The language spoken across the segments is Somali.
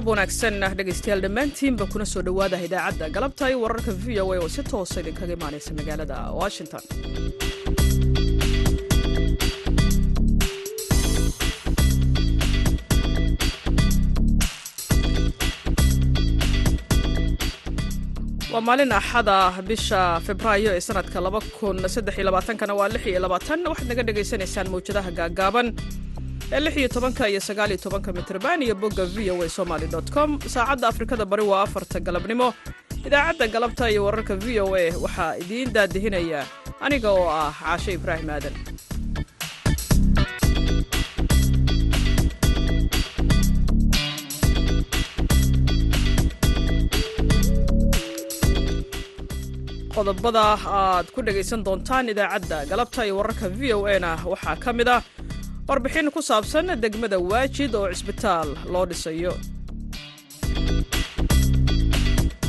galab wanaagsan dhegaystayaal dhammaantiinba kuna soo dhowaada idaacadda galabta iyo wararka v o a oo si toosa idinkaga imaanaysa magaalada washington. Waa maalin axada bisha febraayo ee sanadka kana waa waxaad naga dhegaysanaysaan mawjadaha gaagaaban ee lix iyo tobanka iyo sagaal iyo tobanka mitrban bogga v o a somaly com. Saacadda afrikada bari waa afarta galabnimo. Idaacadda galabta iyo wararka v o a waxaa idiin daadihinaya aniga oo ah caashe ibraahim aadan. Qodobada aad ku dhegaysan doontaan idaacadda galabta iyo wararka v o a na waxaa ka mid ah warbixin ku saabsan degmada waajid oo cisbitaal loo dhisayo.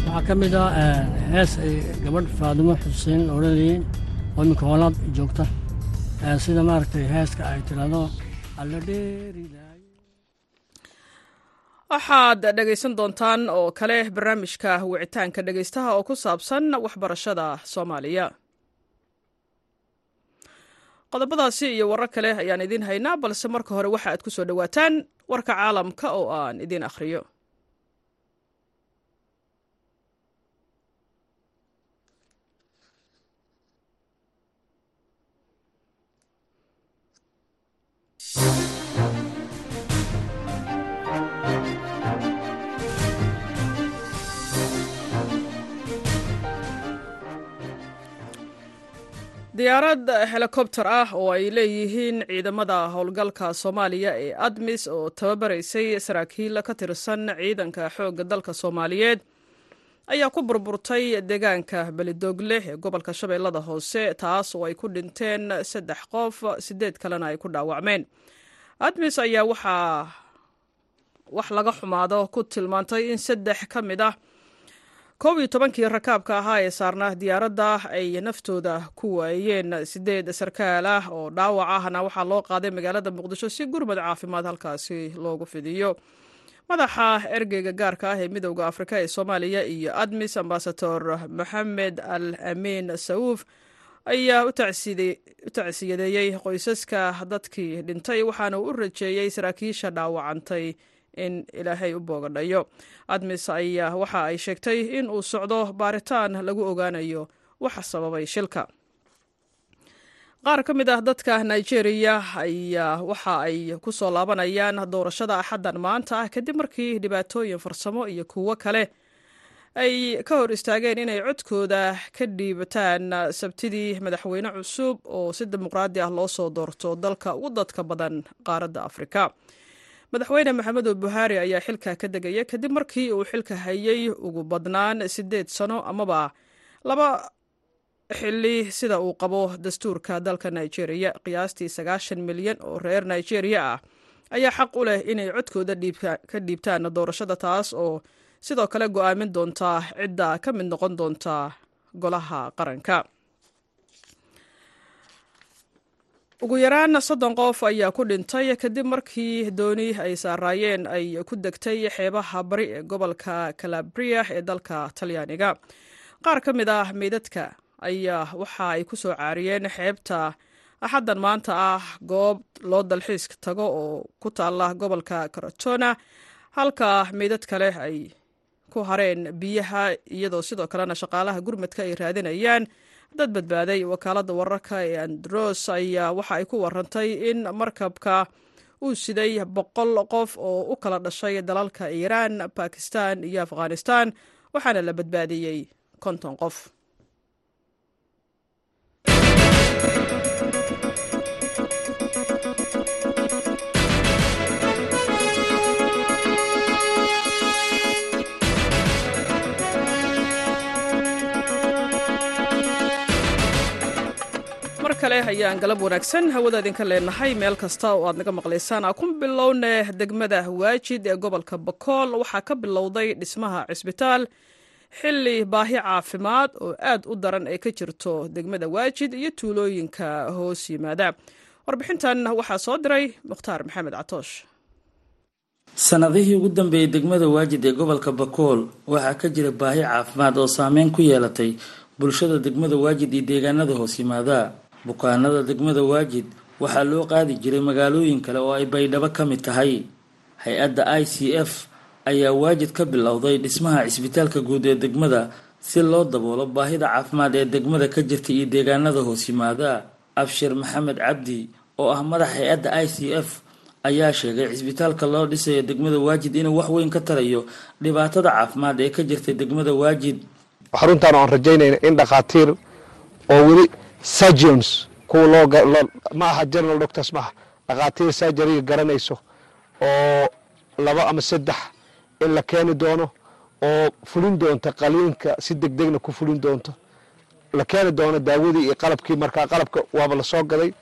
Waxaa ka mid ah hees ay gabadh faadimo xuseen odhanayeen oo iminka hoolaad joogta sida maaragtay heeska ay tidhaahdo waxaad dhegaysan doontaan oo kale barnaamijka wicitaanka dhegaystaha oo ku saabsan waxbarashada soomaaliya qodobadaasi iyo warar kale ayaan idiin haynaa balse marka hore waxa aad ku soo dhowaataan warka caalamka oo aan idiin akhriyo diyaarad helikobter ah oo ay leeyihiin ciidamada howlgalka soomaaliya ee admis oo tababaraysay saraakiil ka tirsan ciidanka xoogga dalka soomaaliyeed ayaa ku burburtay deegaanka belidoogle ee gobolka shabeellada hoose taas oo ay ku dhinteen saddex qof sideed kalena ay ku dhaawacmeen. Admis ayaa waxaa wax laga xumaado ku tilmaantay in saddex ka mid ah koob iyo tobankii rakaabka ahaa ee saarnaa diyaaradda ay naftooda ku waayeen sideed sarkaal ah oo dhaawac ahna waxaa loo qaaday magaalada muqdisho si gurmad caafimaad halkaasi loogu fidiyo. Madaxa ergeyga gaarka ah ee midowda afrika ee soomaaliya iyo admis ambasador moxamed al amiin sawuuf ayaa u tacsiyadeeyey qoysaska dadkii dhintay waxaana uu u rajeeyey saraakiisha dhaawacantay in ilaahay u boogadhayo admis ayaa waxa ay sheegtay in uu socdo baaritaan lagu ogaanayo waxa sababay shilka. Qaar ka mid ah dadka nigeria ayaa waxa ay ku soo laabanayaan doorashada axaddan maanta ah kadib markii dhibaatooyin farsamo iyo kuwo kale ay ka hor istaageen inay codkooda ka dhiibataan sabtidii madaxweyne cusub oo si dimuqraadi ah loo soo doorto dalka ugu dadka badan qaaradda afrika madaxweyne maxamedu buhaari ayaa xilka ka degaya kadib markii uu xilka hayay ugu badnaan siddeed sano amaba. Laba xili sida uu qabo dastuurka dalka nigeria qiyaastii sagaashan milyan oo reer nigeria ah ayaa xaq u leh inay codkooda ka dhiibtaan doorashada taas oo sidoo kale go'aamin doonta cidda ka mid noqon doonta golaha qaranka ugu yaraan soddon qof ayaa ku dhintay kadib markii dooni ay saaraayeen ay ku degtay xeebaha bari ee gobolka calabria ee dalka talyaaniga. Qaar ka mid ah meydadka ayaa waxa ay ku soo caariyeen xeebta axaddan maanta ah goob loo dalxiis tago oo ku taalla gobolka karatona halka meydad kale ay ku hareen biyaha iyadoo sidoo kalena shaqaalaha gurmadka ay raadinayaan dad badbaaday wakaaladda wararka ee andros ayaa waxa ay ku warantay in markabka uu siday boqol qof oo u kala dhashay dalalka iiraan bakistan iyo afghanistan waxaana la badbaadiyey konton qof kale ayaan galab wanaagsan hawada idinka leenahay. Meel kasta oo aad naga maqlaysaan aa ku bilowne degmada waajid ee gobolka bakool waxaa ka bilowday dhismaha cisbitaal xilli baahi caafimaad oo aad u daran ay ka jirto degmada waajid iyo tuulooyinka hoos yimaada. Warbixintan waxaa soo diray mukhtaar maxamed catoosh sanadihii ugu dambeeyey degmada waajid ee gobolka bakool waxaa ka jira baahi caafimaad oo saameyn ku yeelatay bulshada degmada waajid iyo deegaanada hoos yimaada bukaanada degmada waajid waxaa loo qaadi jiray magaalooyin kale oo ay baydhabo ka mid tahay. Hay'adda i c f ayaa waajid ka bilowday dhismaha cisbitaalka guud ee degmada si loo daboolo baahida caafimaad ee degmada ka jirta iyo deegaanada hoos yimaada. Abshir maxamed cabdi oo ah madax hay'adda i c f ayaa sheegay cisbitaalka loo dhisayo degmada waajid inuu wax weyn ka tarayo dhibaatada caafimaad ee ka jirta degmada waajid. Xaruntaan aan rajaynayna in dhakhaatiir oo weli surgeons kuwa loo ma aha general doctors maaha dhakhaatiir surgeryga garanayso oo laba ama saddex in la keeni doono oo fulin doonta qaliinka si deg degna ku fulin doonto. La keeni doono daawadii iyo qalabkii markaa qalabka waaba la soo gaday.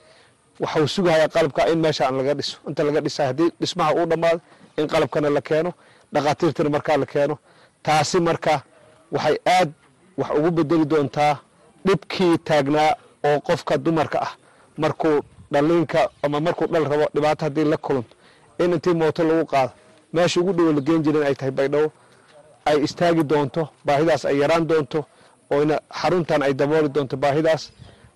Waxau sugahayaa qalabka in meeshaan laga dhiso inta laga dhisa haddii dhismaha uu dhammaado in qalabkana la keeno dhakhaatiirtana markaa la keeno. Taasi marka waxay aad wax ugu bedeli doontaa dhibkii taagnaa oo qofka dumarka ah markuu dhaliinka ama markuu dhal rabo dhibaato haddii la kulanto in intii mooto lagu qaado meesha ugu dhowo la geen jirin ay tahay baydhabo ay istaagi doonto baahidaas ay yaraan doonto ooyna xaruntan ay dabooli doonto baahidaas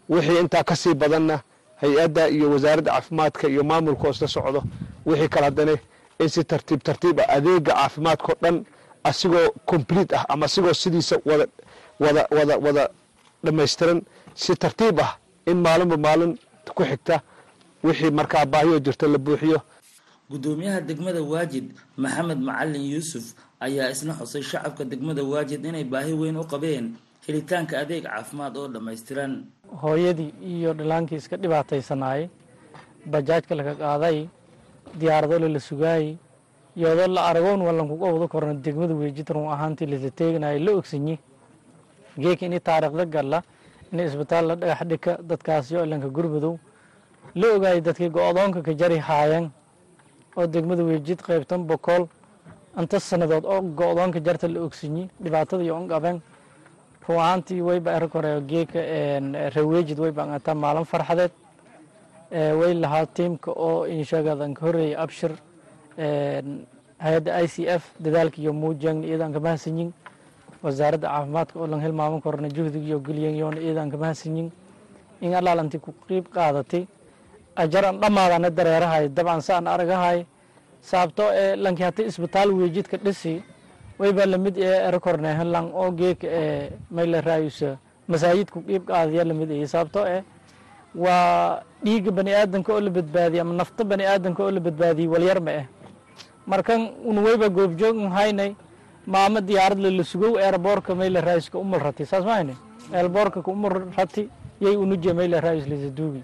wixii intaa ka sii badanna hay'adda iyo wasaaradda caafimaadka iyo maamulka oo isla socdo wixii kale haddana in si tartiib tartiib ah adeega caafimaadkao dhan asigoo complete ah ama asigoo sidiisa wada wada wada wada dhammaystiran si tartiib ah in maalinba maalin ku xigta wixii markaa baahiyoo jirta la buuxiyo. Gudoomiyaha degmada waajid maxamed macalin yuusuf ayaa isna xusay shacabka degmada waajid inay baahi weyn u qabeen helitaanka adeeg caafimaad oo dhammaystiran. Hooyadii iyo dhalaankii iska dhibaataysanaayey bajaajka laga qaaday diyaaradole la sugaayey iyadoo la aragoon walankuga wada korna degmada weejid run ahaantii lasa teeganayo la ogsanyi. Geeka ini taariikhda galla in isbitaal la dhagax dhika dadkaasi ilanka gurmadow la ogaayay dadkii go-doonka ka jari haayeen oo degmada weejid qaybtan bokool inta sanadood oo go-doonka jarta la ogsanyi dhibaatada iyo onqabeen run ahaantii wayba arag hore geeka raweejid wayba angataa maalin farxadeed. Way lahaa tiimka oo insheegadan ka horreeyay abshir hay'adda i c f dadaalka iyo muujang iyadaan ka mahadsanyin wasaaradda caafimaadka oo lan hilmaaman korna juhdiga iyo geliyan yoona iyadaan ka in allaalanti ku qiib qaadatay. Ajaran dhammaadana dareerahay dabcan saan aragahay. Sababtoo ee lankii hata isbitaal weejidka dhisi wayba la mid ee erakorne helan oo geeka ee mayla raayusa. Masaajidku qiib qaadaya la mid ee sababtoo ee waa dhiigga bani aadanka oo la badbaadiyay ama nafta bani aadanka oo la badbaadiyey walyar ma ah markan un wayba goobjoog haynay maamo diyaarad lala sugow eerboorka mayla raayuska umul rati saas ma hayne eerboorka ka umul rati yay unuje mayla raayus lisa duugi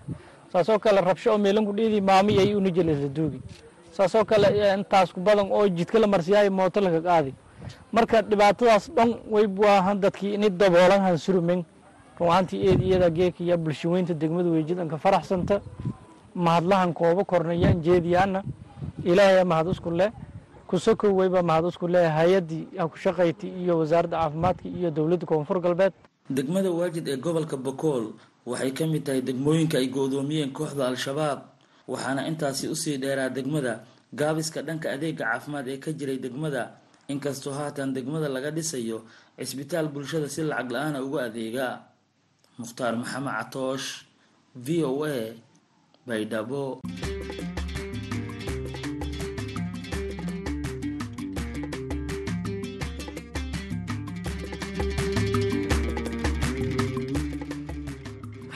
saasoo kale rabsho oo meelanku dhiidi maamo yay unuje lisa duugi saasoo kale intaas ku badan oo jidka la marsiyaayo mooto laga qaadi. Marka dhibaatadaas dhan way waahan dadkii ini daboolan han surumen runaantii eed iyada geeka iyo bulshaweynta degmada weejidanka faraxsanta. Mahadlahan kooba kornayaan jeediyaana ilaahay mahad isku leh kusokow wayba mahad isku leh hay'addii ha ku shaqayti iyo wasaaradda caafimaadka iyo dowladda koonfur galbeed. Degmada waajid ee gobolka bakool waxay ka mid tahay degmooyinka ay go'doomiyeen kooxda al-shabaab waxaana intaasi u sii dheeraa degmada gaabiska dhanka adeega caafimaad ee ka jiray degmada. Inkastoo haatan degmada laga dhisayo cisbitaal bulshada si lacag la'aana uga adeega. Mukhtaar maxamed catoosh v o a baydhabo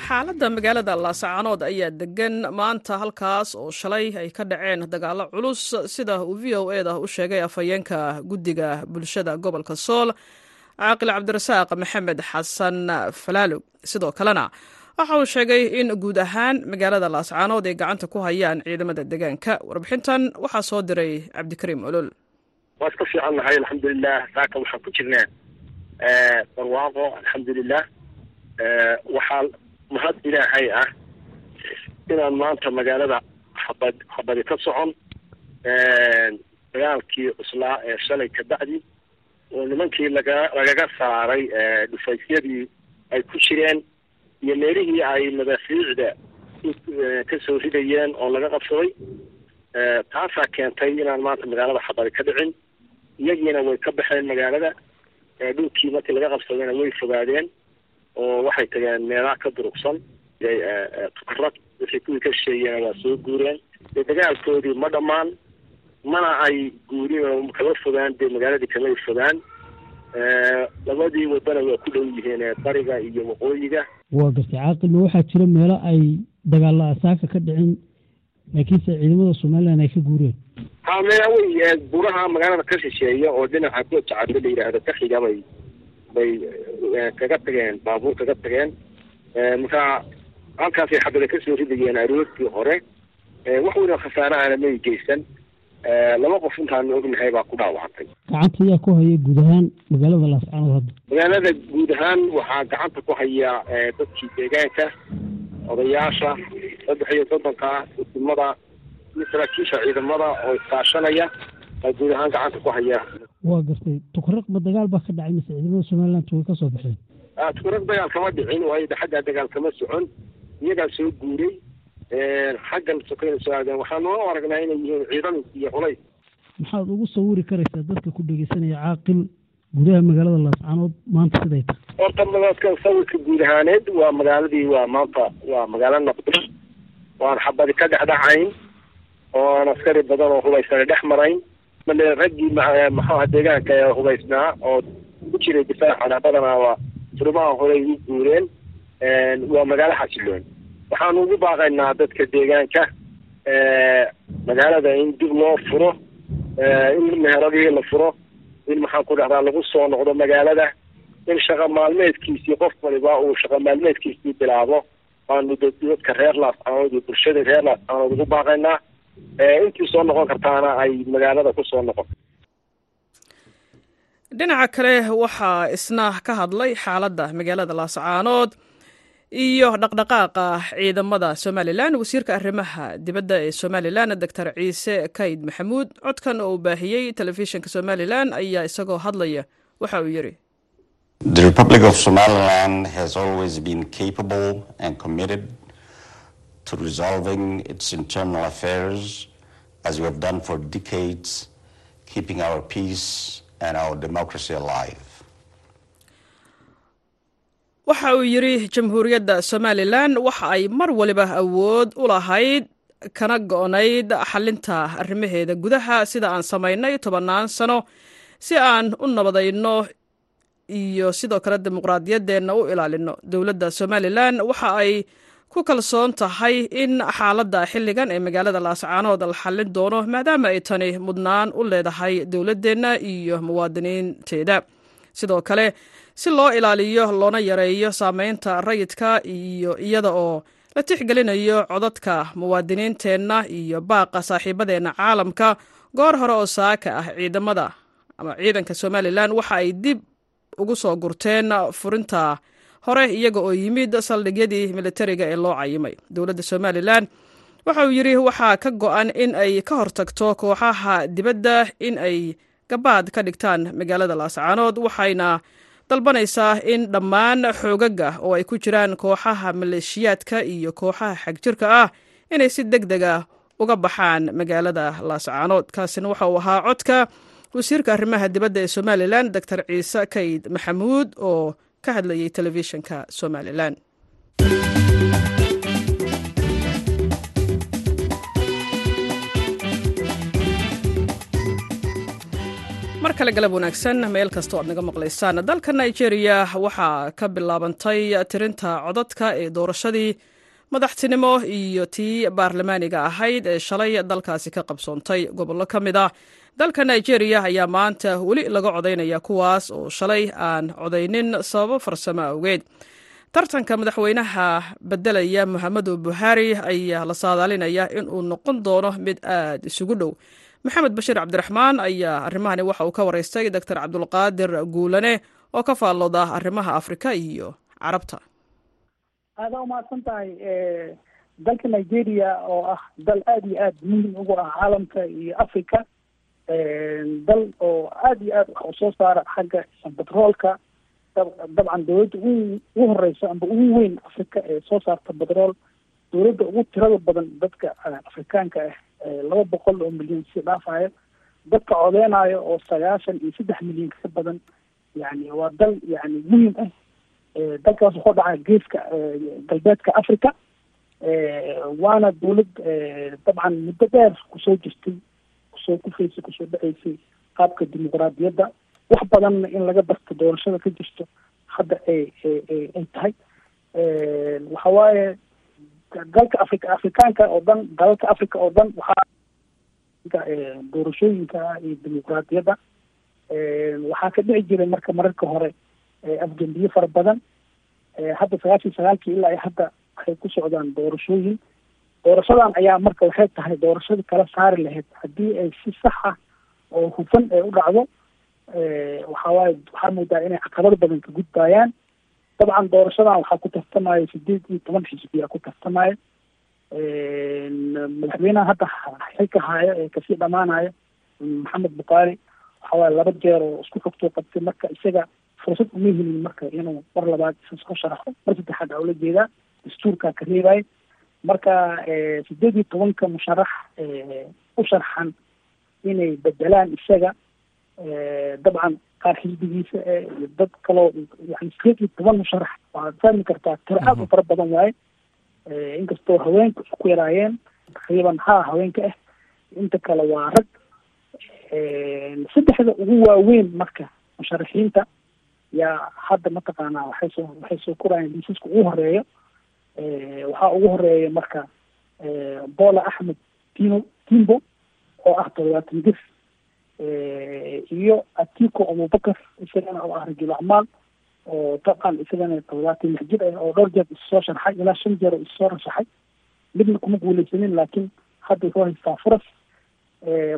xaaladda magaalada laascaanood ayaa degan maanta halkaas oo shalay ay ka dhaceen dagaalo culus sida uu v o eda u sheegay afhayeenka guddiga bulshada gobolka sool caaqil cabdirasaaq maxamed xasan falaalog sidoo kalena waxa uu sheegay in guud ahaan magaalada laascaanood ay gacanta ku hayaan ciidamada deegaanka. Warbixintan waxaa soo diray cabdikariim olol. Waa iska fiican nahay alxamdulilah saaka waxaan ku jirnaa barwaaqo alxamdulilah waxaa mahad ilaahay ah inaan maanta magaalada xabad xabadi ka socon dagaalkii cuslaa ee shalay ka bacdi oo nimankii laga lagaga saaray dhufaysyadii ay ku jireen iyo meelihii ay madaafiicda ka soo ridayeen oo laga qabsaday taasaa keentay inaan maanta magaalada xabari ka dhicin iyagiina way ka baxeen magaalada dhulkii markii laga qabsadayna way fogaadeen oo waxay tageen meelaha ka durugsan. Tukarad wixii kuwii ka shisheeyeen waa soo guureen. Dee dagaalkoodii ma dhammaan. Mana ay guurin oo kama fogaan dee magaaladii kamay fogaan. Labadii wadana waa ku dhow yihiin bariga iyo waqooyiga. Waa gartay caaqilma waxaa jira meelo ay dagaalla asaaka ka dhicin laakiinse ciidamada somalilan ay ka guureen. Ha mea wey buraha magaalada ka shisheeya oo dhinaca gooja cadlo la yidhaahdo ka xiga bay bay kaga tageen baabuur kaga tageen. Marka halkaasay xabada ka soo ridayeen aroortii hore. Wax weyna khasaarahana may geysan laba qof intaanu ognahay baa ku dhaawacantay gacanta ayaa ku haya guud ahaan magaalada laascaanood hadda. Magaalada guud ahaan waxaa gacanta ku haya dadkii deegaanka odayaasha saddex iyo soddonka iyo saraakiisha ciidamada oo iskaashanaya guud ahaan gacanta ku haya waa gartay. Tukaraq ma dagaal baa ka dhacay mise ciidamada somaliland way ka soo baxeen? Tukaraq dagaal kama dhicin waayo de xaggaa dagaal kama socon. Iyagaa soo guuray. Xaggan sokayna soo aadeen. Waxaa noo aragnaa inay yihiin ciidan iyo culays. Maxaad ugu sawiri karaysaa dadka ku dhegeysanaya caaqil gudaha magaalada laascaanood maanta siday tahay. Horta dadka sawirka guud ahaaneed waa magaaladii waa maanta waa magaalo nabdo waan xabadi ka dhexdhacayn oo aan askari badan oo hubaysana dhex marayn raggii maxuaha deegaanka ee hubaysnaa oo ku jiray difaaca badanaa waa furmaha horey u guureen waa magaalo xasiloon. Waxaanu ugu baaqaynaa dadka deegaanka magaalada in dib loo furo in meheradihii la furo in maxaan ku dhahdaa lagu soo noqdo magaalada in shaqa maalmeedkiisii qof waliba uu shaqa maalmeedkiisii bilaabo waanu dadka reer laascaanood iyo bulshada reer laascaanood ugu baaqaynaa intii soo noqon kartaana ay magaalada ku soo noqon. Dhinaca kale waxaa isna ka hadlay xaaladda magaalada laascaanood iyo dhaqdhaqaaqa ciidamada somalilan wasiirka arrimaha dibadda ee somalilan doctor ciise kayd maxamuud. Codkan oo uu baahiyey telefishinka somalilan ayaa isagoo hadlaya waxa uu yidhi to resolving its internal affairs as we have done for decades, keeping our peace and our democracy alive. waxa uu yidhi jamhuuriyadda somalilan waxa ay mar waliba awood u lahayd kana go-nayd xalinta arrimaheeda gudaha sida aan samaynay tobannaan sano si aan u nabadayno iyo sidoo kale dimuqraadiyaddeenna u ilaalino dowladda somalilan waxa ay ku kalsoon tahay in xaaladda xilligan ee magaalada laascaanood la xallin doono maadaama ay tani mudnaan u leedahay dowladdeenna iyo muwaadiniinteeda. Sidoo kale si loo ilaaliyo loona yareeyo saameynta rayidka iyo iyada oo la tixgelinayo codadka muwaadiniinteenna iyo baaqa saaxiibadeenna caalamka. Goor hore oo saaka ah ciidamada ama ciidanka somalilan waxa ay dib ugu soo gurteen furinta hore iyaga oo yimid saldhigyadii militariga ee loo cayimay. Dowladda somalilan waxa uu yidhi waxaa ka go-an in ay ka hortagto kooxaha dibadda in ay gabaad ka dhigtaan magaalada laascaanood waxayna dalbanaysaa in dhammaan xoogaga oo ay ku jiraan kooxaha maleeshiyaadka iyo kooxaha xagjirka ah inay si deg dega uga baxaan magaalada laascaanood kaasina waxa uu ahaa codka wasiirka arrimaha dibadda ee somalilan doctor ciise kayd maxamuud oo ka hadlayay telefishinka somalilan mar kale galab wanaagsan meel kastoo aad naga maqlaysaan. Dalka nigeria waxaa ka bilaabantay tirinta codadka ee doorashadii madaxtinimo iyo tii baarlamaaniga ahayd ee shalay dalkaasi ka qabsoontay. Gobollo ka mid ah dalka nigeria ayaa maanta weli laga codaynaya kuwaas oo shalay aan codaynin sababo farsamo awgeed. Tartanka madaxweynaha bedelaya mohamedu buhari ayaa la saadaalinaya inuu noqon doono mid aad isugu dhow. Maxamed bashiir cabdiraxmaan ayaa arrimahani waxa uu ka waraystay doctor cabdulqaadir guulane oo ka faallooda arrimaha afrika iyo carabta. Aada umahadsan tahay dalka nigeria oo ah dal aada iyo aada muhiim ugu ah caalamka iyo africa dal oo aada iyo aad wax u soo saara xagga batroolka. Dabcan dowladda ugu horeysa amba ugu weyn africa ee soo saarta batrool. Dowladda ugu tirada badan dadka afrikaanka ah laba boqol oo milyan si dhaafayo dadka codeynayo oo sagaashan iyo saddex milyan ka badan yani waa dal yani muhiim ah. Dalkaas wuxuu dhacaa geeska galbeedka africa waana dawlad dabcan muddo dheer ku soo jirtay ku soo kufaysay ku soo dhaceysay qaabka dimuqraadiyadda. Wax badanna in laga barto doorashada ka jirto hadda ay ay tahay. Waxa waaye dalka africa afrikaanka oo dhan dalalka africa oo dhan waxaa doorashooyinka iyo dimuqraadiyadda. Waxaa ka dhici jiray marka mararka hore afgembiye fara badan. Hadda sagaashan sagaalkii ilaa iyo hadda waxay ku socdaan doorashooyin doorashadan ayaa marka waxay tahay doorashada kala saari lahayd. Haddii ay si sax ah oo hufan ay u dhacdo waxa waaye waxaa moodaa inay caqabado badan ka gudbaayaan. Dabcan doorashadan waxaa ku tartamaya sideed iyo toban xisbiyaa ku tartamaya madaxweynaha hadda xilka haayo ee ka sii dhamaanaya maxamed bukaari waxa waaye laba jeer oo isku xogtoo qabtay marka isaga fursad uma helin marka inuu mar labaad isa soo sharaxo mar saddexaad aa ula jeedaa dastuurkaa ka reebaya marka sideed iyo tobanka musharax u sharxan inay bedelaan isaga dabcan qaar xisbigiisa iyo dad kaloo yani sideed iyo toban musharax waxaad fahmi kartaa tiro aad u fara badan waaye inkastoo haweenka ku yaraayeen taqriiban haa haweenka ah inta kale waa rag saddexda ugu waaweyn marka musharaxiinta yaa hadda mataqaanaa waxay soo waxay soo korayaan liisaska ugu horeeyo waxaa ugu horreeya marka bola axmed timo timbo oo ah todobaatan jir iyo atiko abubakar isagana oo ah rajul acmaal oo dabcan isagana todobaatan lix jir ah oo dhowr jeer issoo sharxay ilaa shan jeer oo issoo rashaxay midna kuma guuleysanin laakiin hadda wuxuu haystaa furas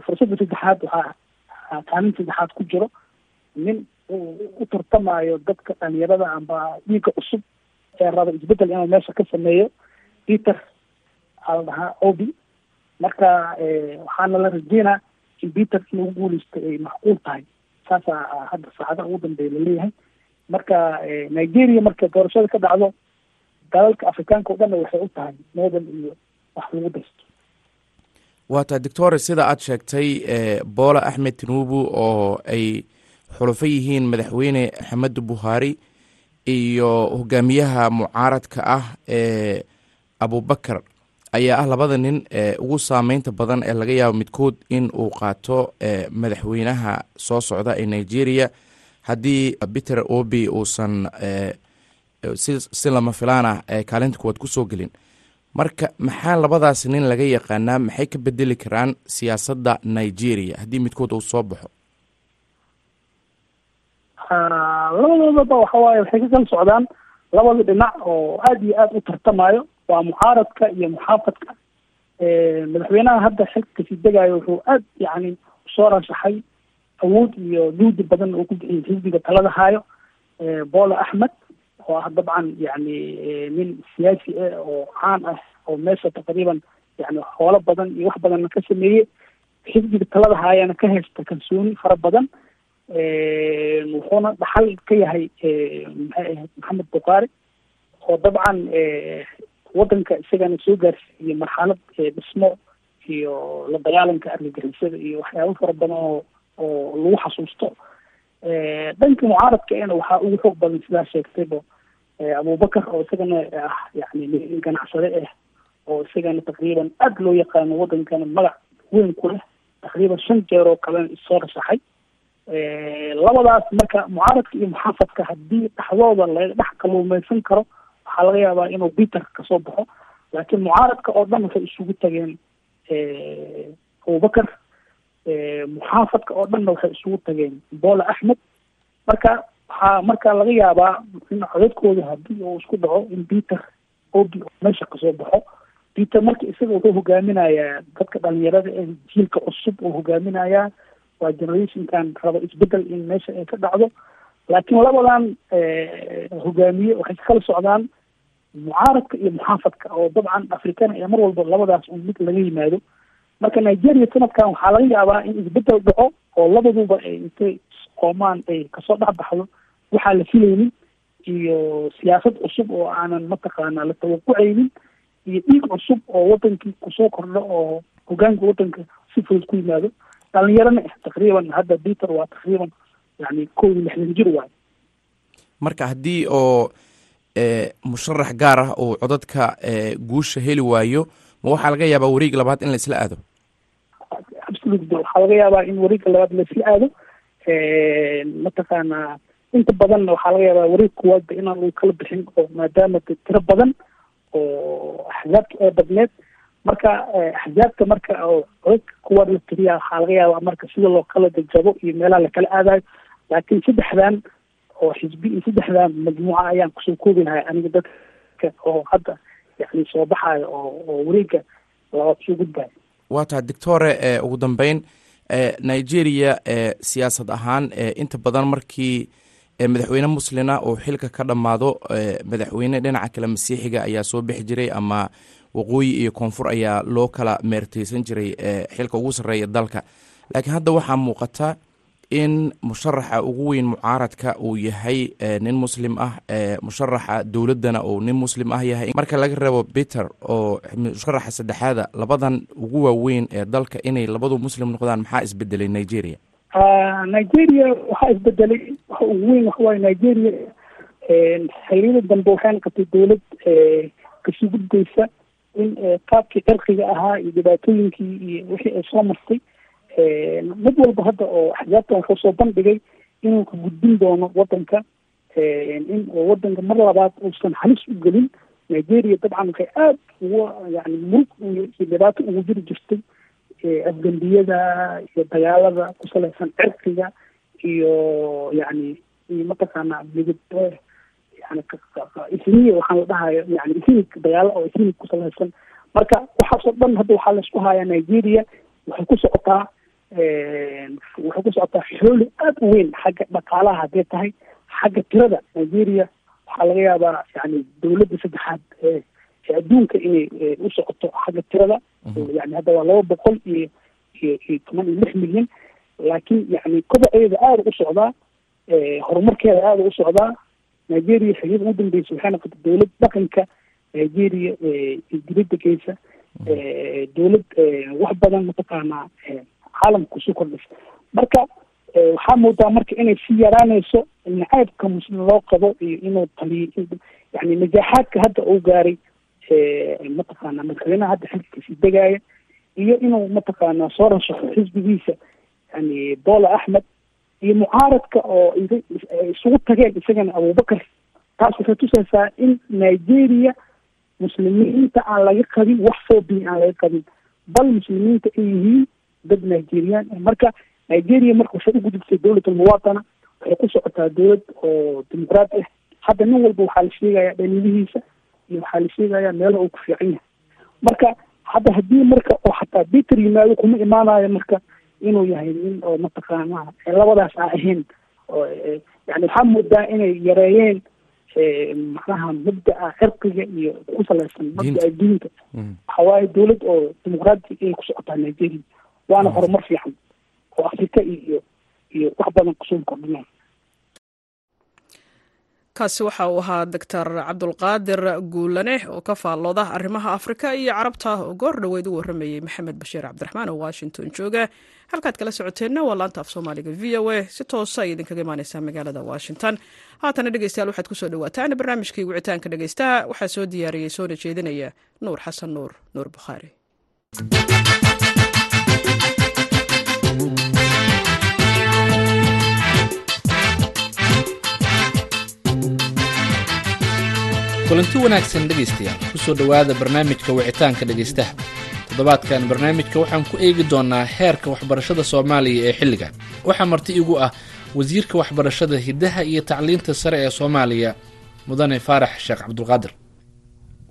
fursadda saddexaad waxaa kaalin saddexaad ku jiro. Nin u tartamayo dadka dhalinyarada amba dhiigga cusub raba isbeddel inuu meesha ka sameeyo peter ala dhahaa obi. Marka waxaana la rajeynaa in peter inuu guuleysto ay macquul tahay. Saasaa hadda saacadaha ugu dambeeya la leeyahay marka nigeria marka doorashada ka dhacdo dalalka afrikaanka o dhanna waxay u tahay model iyo wax lagu daysto. Waa tahay doctore sida aad sheegtay bola axmed tinubu oo ay xulufo yihiin madaxweyne axmedu buhaari iyo hogaamiyaha mucaaradka ah ee abubakar ayaa ah labada nin ugu saameynta badan ee laga yaabo midkood in uu qaato madaxweynaha soo socda ee nigeria. Haddii peter obi uusan si lama filaan ah kaalinta kuwaad ku soo gelin. Marka maxaa labadaas nin laga yaqaanaa? Maxay ka bedeli karaan siyaasadda nigeria? Haddii midkood uu soo baxo labadoodaba waxa waaye waxay ka kala socdaan labada dhinac oo aada iyo aada u tartamayo waa mucaaradka iyo muxaafadka madaxweynaha hadda xilka ka sii degayo wuxuu aad yani u soo rashaxay awood iyo juudi badan uu ku bixiyay xisbiga talada haayo. Bola axmed oo ah dabcan yani nin siyaasi ah oo caan ah oo meesha taqriiban yani xoolo badan iyo wax badanna ka sameeyey xisbiga talada haayana ka haysta kalsooni fara badan wuxuuna dhaxal ka yahay maxay ahayd maxamed bukaari oo dabcan wadanka isagana soo gaarsiiyey marxalad dhismo iyo la dagaalanka argagixisada iyo waxyaabo fara badan oo oo lagu xasuusto. Dhanka mucaaradka ena waxaa ugu xoog badan sidaa sheegtayba abubakar oo isagana ah yani nin ganacsade ah oo isagana taqriiban aada loo yaqaano wadankana magac weyn ku leh taqriiban shan jeer oo kalena issoo rashaxay labadaas marka mucaaradka iyo muxaafadka haddii dhexdooda laga dhex kaluumeysan karo waxaa laga yaabaa inuu peter ka soo baxo. Laakiin mucaaradka oo dhan waxay isugu tageen abubakar. Muxaafadka oo dhanna waxay isugu tageen bola axmed. Marka waxaa marka laga yaabaa in codadkooda haddii uu isku dhaco in peter obi meesha ka soo baxo. Peter marka isaga wuxuu hogaaminayaa dadka dhalinyarada ee jiilka cusub uu hogaaminayaa waa generationkan raba isbeddel in meesha ay ka dhacdo. Laakiin labadan hogaamiye waxay kala socdaan mucaaradka iyo muxaafadka oo dabcan afrikana ee mar walba labadaas un mid laga yimaado. Marka nigeria sanadkan waxaa laga yaabaa in isbeddel dhaco oo labaduba ay intay qoomaan ay ka soo dhex baxdo. Waxaa la filaynin iyo siyaasad cusub oo aanan mataqaana la tawaqucaynin iyo dhiig cusub oo wadankii ku soo kordho oo hogaanka wadanka si fudud ku yimaado dhalinyarana ah taqriiban hadda peter waa taqriiban yani kow iyo lixdan jir waayo marka haddii oo musharax gaar ah uu codadka guusha heli waayo ma waxaa laga yaabaa wareeg labaad in la isla aado? Waxaa laga yaabaa in wareegga labaad la isla aado. Mataqaanaa inta badanna waxaa laga yaabaa wareeg kuwaadba inaan uu kala bixin oo maadaama tiro badan oo axzaabta ee badneed marka axzaabta marka oo codadka kuwaad la tiriya waxaa laga yaabaa marka sida loo kala jajabo iyo meelaha lakala aadayo laakiin saddexdan oo xisbi iyo saddexdan majmuuca ayaan ku soo koobi lahay aniga dadka oo hadda yani soo baxayo oo oo wareega labaad soo gudbayo waa taha doctore ugu dambeyn nigeria siyaasad ahaan inta badan markii madaxweyne muslina uu xilka ka dhammaado madaxweyne dhinaca kale masiixiga ayaa soo bixi jiray ama waqooyi iyo koonfur ayaa loo kala meerteysan jiray xilka ugu sarreeya dalka. Laakiin hadda waxaa muuqata in musharaxa ugu weyn mucaaradka uu yahay nin muslim ah musharaxa dowladdana uu nin muslim ah yahay. Marka laga reebo peter oo musharaxa saddexaada labadan ugu waaweyn ee dalka inay labadu muslim noqdaan maxaa isbedelay nigeria? Nigeria waxaa isbedelay waxa ugu weyn waxawaaye nigeria xeryada dambe waxayna qabtay dowlad ka sii gudbaysa in qaabkii cirqiga ahaa iyo dhibaatooyinkii iyo wixii ay soo martay mid walba hadda oo axzaabtan wuxuu soo bandhigay inuu ka gudbin doono wadanka in wadanka mar labaad uusan halis u gelin. Nigeria dabcan waxay aada uga yani murug iyo dhibaato ugu jiri jirtay afgambiyada iyo dagaalada ku salaysan cirqiga iyo yani iyo mataqaana midib yani isniya waxaan la dhahayo yani isnig dagaalo oo isnig ku salaysan. Marka waxaasoo dhan hadda waxaa la isku hayaa nigeria waxay ku socotaa waxay ku socotaa xooli aada u weyn xagga dhaqaalaha haddee tahay xagga tirada nigeria. Waxaa laga yaabaa yani dowladda saddexaad ee adduunka inay u socoto xagga tirada. Yani hadda waa laba boqol iyo iyo iyo toban iyo lix milyan. Laakiin yani kobaceeda aada u socdaa horumarkeeda aada u socdaa nigeria xiliyada ugu dambeysa waxay noqotay dowlad dhaqanka nigeria dibadda geysa dowlad wax badan mataqaanaa caalamka ku soo kordhisa marka waxaa moodaa marka inay si yaraanayso nacaybka muslim loo qabo iyo inuu taliyo yani najaaxaadka hadda uu gaaray mataqaana madaxweynaha hadda xilkiisii degaaya iyo inuu mataqaana soo rashaxo xisbigiisa yani bola axmed iyo mucaaradka oo isugu tageen isagana abubakar taas waxay tusaysaa in nigeria muslimiinta aan laga qabin wax foobiya aan laga qabin. Bal muslimiinta ay yihiin dad nigerian marka nigeria marka waxay u gudubtay dowlad almuwaatana waxay ku socotaa dowlad oo dimuqraati ah hadda nin walba waxaa la sheegaya dhaliilihiisa iyo waxaa la sheegaya meelaha uu ku fiican yahay. Marka hadda haddii marka oo xataa peter yimaado kuma imaanayo marka inuu yahay nin oo mataqaana labadaas aan ahayn oo yani waxaa moodaa inay yareeyeen macnaha mabdaa cirqiga iyo ku salaysan mabdaa diinta. waxa waaye dowlad oo dimuqraati ayay ku socotaa nigeria waana horumar fiican oo afrika iyo iyo wax badan ku soo kordhinaa kaasi waxa uu ahaa doctor cabdulqaadir guulane oo ka faallooda arrimaha afrika iyo carabta oo goor dhoweyd u warramayey maxamed bashiir cabdiraxmaan oo washington jooga. Halkaad kala socoteenna waa laanta af soomaaliga v o a. Si toosa ay idinkaga imaaneysaa magaalada washington. Haatana dhegeystayaal waxaad ku soo dhawaataan barnaamijkii wicitaanka dhegeystaha waxaa soo diyaariyey soona jeedinaya nuur xasan nuur nuur bukhaari kulanti wanaagsan dhegaystayaal ku soo dhowaada barnaamijka wicitaanka dhegaystaha toddobaadkan barnaamijka waxaan ku eegi doonnaa heerka waxbarashada soomaaliya ee xilligan. Waxaa marti igu ah wasiirka waxbarashada hiddaha iyo tacliinta sare ee soomaaliya mudane faarax sheekh cabdulqaadir.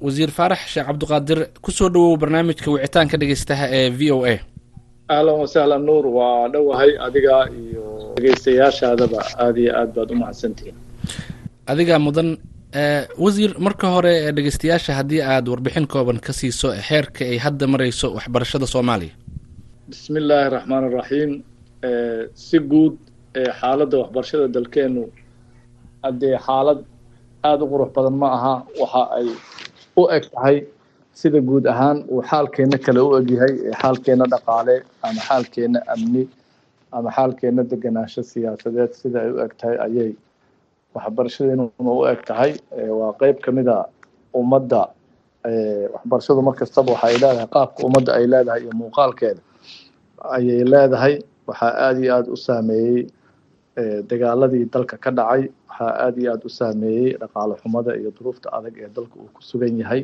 Wasiir faarax sheekh cabdiqaadir ku soo dhowow barnaamijka wicitaanka dhegaystaha ee v o a. Ahlan wasahlan nuur. Waa dhowahay adiga iyo dhegaystayaashaadaba aada iyo aad baad u mahadsantihiin. Adiga mudan wasiir marka hore dhegeystayaasha haddii aad warbixin kooban ka siiso heerka ay hadda marayso waxbarashada soomaaliya. Bismi illaahi raxmaan iraxiim si guud xaaladda waxbarashada dalkeenu haddee xaalad aada u qurux badan ma aha waxa ay u eg tahay sida guud ahaan uu xaalkeena kale u egyahay xaalkeena dhaqaale ama xaalkeena amni ama xaalkeena degenaansho siyaasadeed sida ay u eg tahay ayay waxbarashadeennuna u eg tahay waa qeyb ka mid a ummadda waxbarashadu mar kastaba leedahay qaabka ummadda ay leedahay iyo muuqaalkeeda ayay leedahay. Waxaa aada iyo aada u saameeyey dagaaladii dalka ka dhacay. Waxaa aada iyo aada u saameeyey dhaqaale xumada iyo duruufta adag ee dalka uu ku sugan yahay.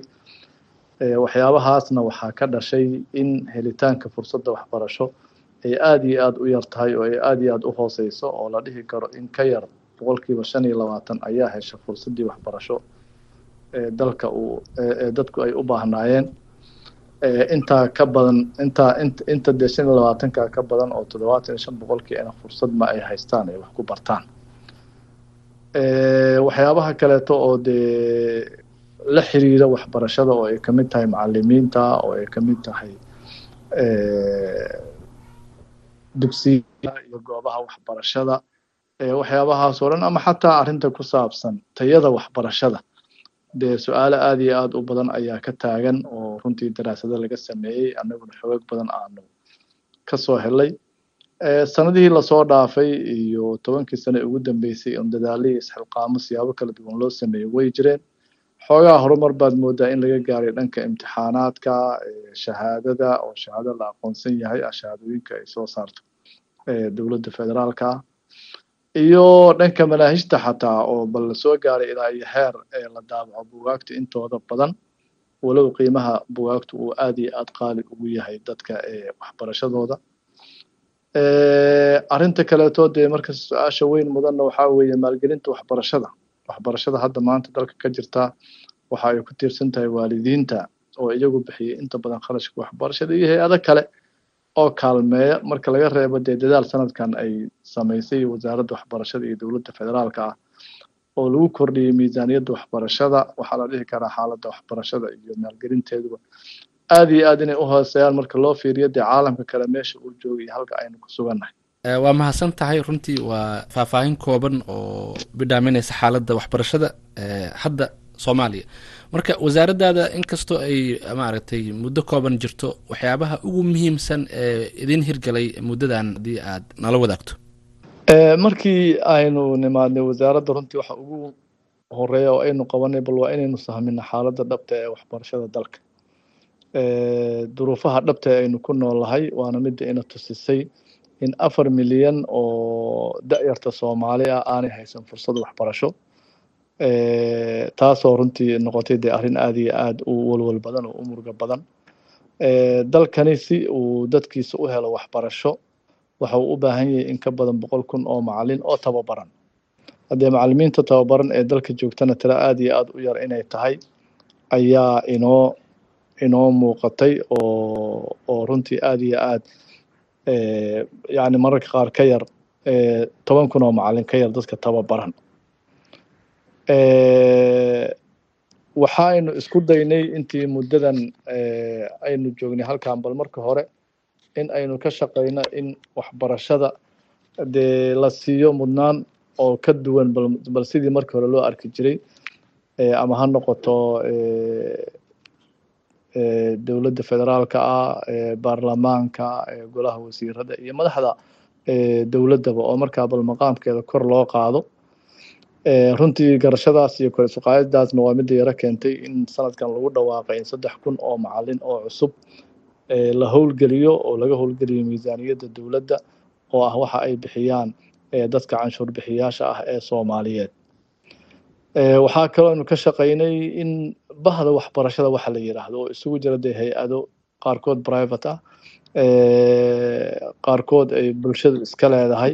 Waxyaabahaasna waxaa ka dhashay in helitaanka fursadda waxbarasho ay aada iyo aada u yar tahay oo ay aada iyo aada u hooseyso oo la dhihi karo in ka yar boqolkiiba shan iyo labaatan ayaa hesha fursaddii waxbarasho ee dalka uu ee dadku ay u baahnaayeen. Intaa ka badan intaa int inta dee shan iyo labaatanka ka badan oo toddobaatan iyo shan boqolkiina fursad ma ay haystaan ay wax ku bartaan. Waxyaabaha kaleeto oo dee la xiriira waxbarashada oo ay ka mid tahay macalimiinta oo ay ka mid tahay dugsiya iyo goobaha waxbarashada waxyaabahaas oo dhan ama xataa arrinta ku saabsan tayada waxbarashada. Dee su'aalo aada iyo aada u badan ayaa ka taagan oo runtii daraasado laga sameeyey annaguna xoog badan aanu ka soo helay. Sanadihii la soo dhaafay iyo tobankii sane ugu dambeysay on dadaalihii isxilqaamo siyaabo kala duwan loo sameeyey way jireen. Xoogaa horumar baad moodaa in laga gaaray dhanka imtixaanaadka shahaadada oo shahaado la aqoonsan yahay shahaadooyinka ay soo saarto dowladda federaalka iyo dhanka manaahijta xataa oo bal la soo gaaray ilaa iyo heer la daabaco bugaagta intooda badan walow qiimaha bugaagtu uu aada iyo aada qaali ugu yahay dadka waxbarashadooda. Arrinta kaleeto dee marka su'aasha weyn mudanna waxaa weeye maalgelinta waxbarashada. Waxbarashada hadda maanta dalka ka jirta waxa ay ku tiirsan tahay waalidiinta oo iyagu bixiyay inta badan kharashka waxbarashada iyo hay'ado kale oo kaalmeeya marka laga reebo dee dadaal sanadkan ay samaysay wasaaradda waxbarashada iyo dowladda federaalka ah oo lagu kordhiyey miisaaniyadda waxbarashada waxaa la dhihi karaa xaaladda waxbarashada iyo maalgelinteeduba. Aada iyo aada inay u hooseeyaan marka loo fiiriyo dee caalamka kale meesha uu joogay iyo halka aynu ku sugannahay. Waa mahadsan tahay runtii waa faahfaahin kooban oo bidhaaminaysa xaaladda waxbarashada hadda soomaaliya marka wasaaraddaada inkastoo ay maaragtay muddo kooban jirto waxyaabaha ugu muhiimsan ee idin hirgalay muddadan haddii aad nala wadaagto. Markii aynu nimaadnay wasaaradda runtii waxa ugu horreeya oo aynu qabanay bal waa inaynu sahmina xaaladda dhabta ee waxbarashada dalka. Duruufaha dhabta ee aynu ku noolahay waana midda ina tusisay in afar milyan oo da-yarta soomaali ah aanay haysan fursad waxbarasho taasoo runtii noqotay dee arrin aada iyo aada u walwal badan oo u muruga badan. Dalkani si uu dadkiisa u helo waxbarasho waxa uu u baahan yahay in ka badan boqol kun oo macalin oo tababaran. Haddee macalimiinta tababaran ee dalka joogtana tiro aada iyo aada u yar inay tahay ayaa inoo inoo muuqatay oo oo runtii aada iyo aada yacni mararka qaar ka yar toban kun oo macalin ka yar dadka tababaran waxaynu isku daynay intii muddadan aynu joognay halkan bal marka hore in aynu ka shaqeyno in waxbarashada dee la siiyo mudnaan oo ka duwan bal sidii markii hore loo arki jiray ama ha noqoto dowladda federaalka ah baarlamaanka golaha wasiirada iyo madaxda dowladdaba oo markaa bal maqaamkeeda kor loo qaado runtii garashadaas iyo kor isuqaadidaasna waa midda yaro keentay in sanadkan lagu dhawaaqay in saddex kun oo macalin oo cusub la howlgeliyo oo laga howlgeliyo miisaaniyadda dowladda oo ah waxa ay bixiyaan dadka canshuur bixiyaasha ah ee soomaaliyeed. Waxaa kaloo aynu ka shaqaynay in bahda waxbarashada waxa la yidhaahdo oo isugu jira dee hay'ado qaarkood private ah qaarkood ay bulshadu iska leedahay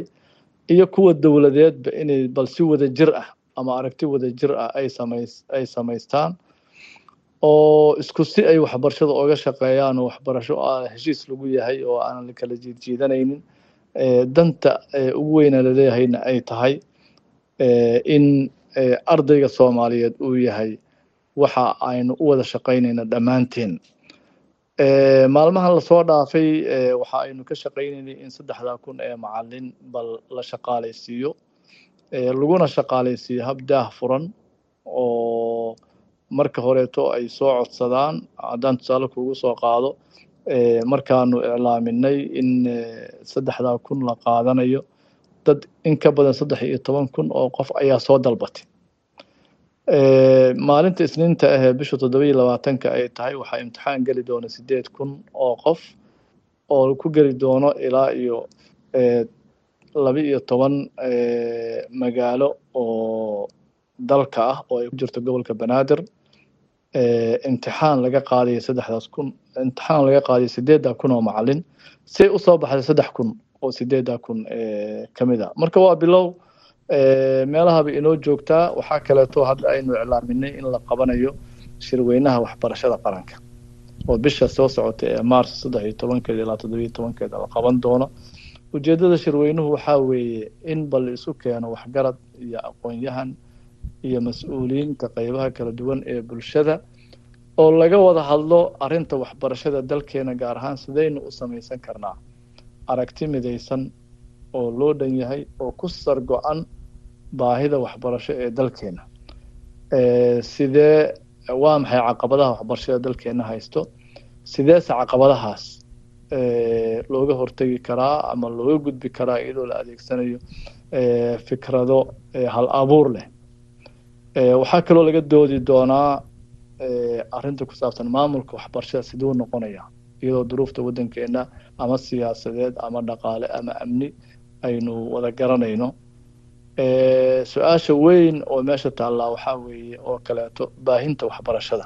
iyo kuwa dowladeedba inay bal si wada jir ah ama aragti wada jir ah ay samays ay samaystaan oo isku si ay waxbarashada oga shaqeeyaan oo waxbarasho aan heshiis lagu yahay oo aanan la kala jiidjiidanaynin danta ugu weyna laleeyahayna ay tahay in ardayga soomaaliyeed uu yahay waxa aynu u wada shaqaynayna dhammaanteen maalmahan la soo dhaafay waxa aynu ka shaqaynaynay in saddexdaa kun ee macalin bal la shaqaalaysiiyo. Laguna shaqaalaysiiyo hab daah furan oo marka horeeto ay soo codsadaan. Haddaan tusaale kuugu soo qaado markaanu iclaaminay in saddexdaa kun la qaadanayo. Dad in ka badan saddex iyo toban kun oo qof ayaa soo dalbatay maalinta isniinta ahee bisha toddoba iyo labaatanka ay tahay waxaa imtixaan geli doona sideed kun oo qof oo ku geli doono ilaa iyo laba iyo toban magaalo oo dalka ah oo ay ku jirto gobolka banaadir. Imtixaan laga qaadayo saddexdaas kun imtixaan laga qaadayo sideeddaa kun oo macalin say u soo baxday saddex kun oo sideeddaa kun ka mid a marka waa bilow meelahaba inoo joogtaa waxaa kaleeto hadda aynu iclaaminay in la qabanayo shirweynaha waxbarashada qaranka. Oo bisha soo socota ee mars saddex iyo tobankeeda ilaa toddobiyo tobankeeda la qaban doono. Ujeeddada shirweynuhu waxaa weeye in bal isu keeno waxgarad iyo aqoon-yahan iyo mas'uuliyiinta qeybaha kala duwan ee bulshada oo laga wada hadlo arrinta waxbarashada dalkeena gaar ahaan sidaynu u samaysan karnaa. Aragti midaysan oo loo dhan yahay oo ku sar go-an baahida waxbarasho ee dalkeena. Sidee waa maxay caqabadaha waxbarashada dalkeena haysto. Sideese caqabadahaas looga hortegi karaa ama looga gudbi karaa iyadoo la adeegsanayo fikrado hal abuur leh? Waxaa kaloo laga doodi doonaa arrinta ku saabsan maamulka waxbarashada siduu noqonaya iyadoo duruufta waddankeena ama siyaasadeed ama dhaqaale ama amni aynu wada garanayno su'aasha weyn oo meesha taallaa waxaa weeye oo kaleeto baahinta waxbarashada.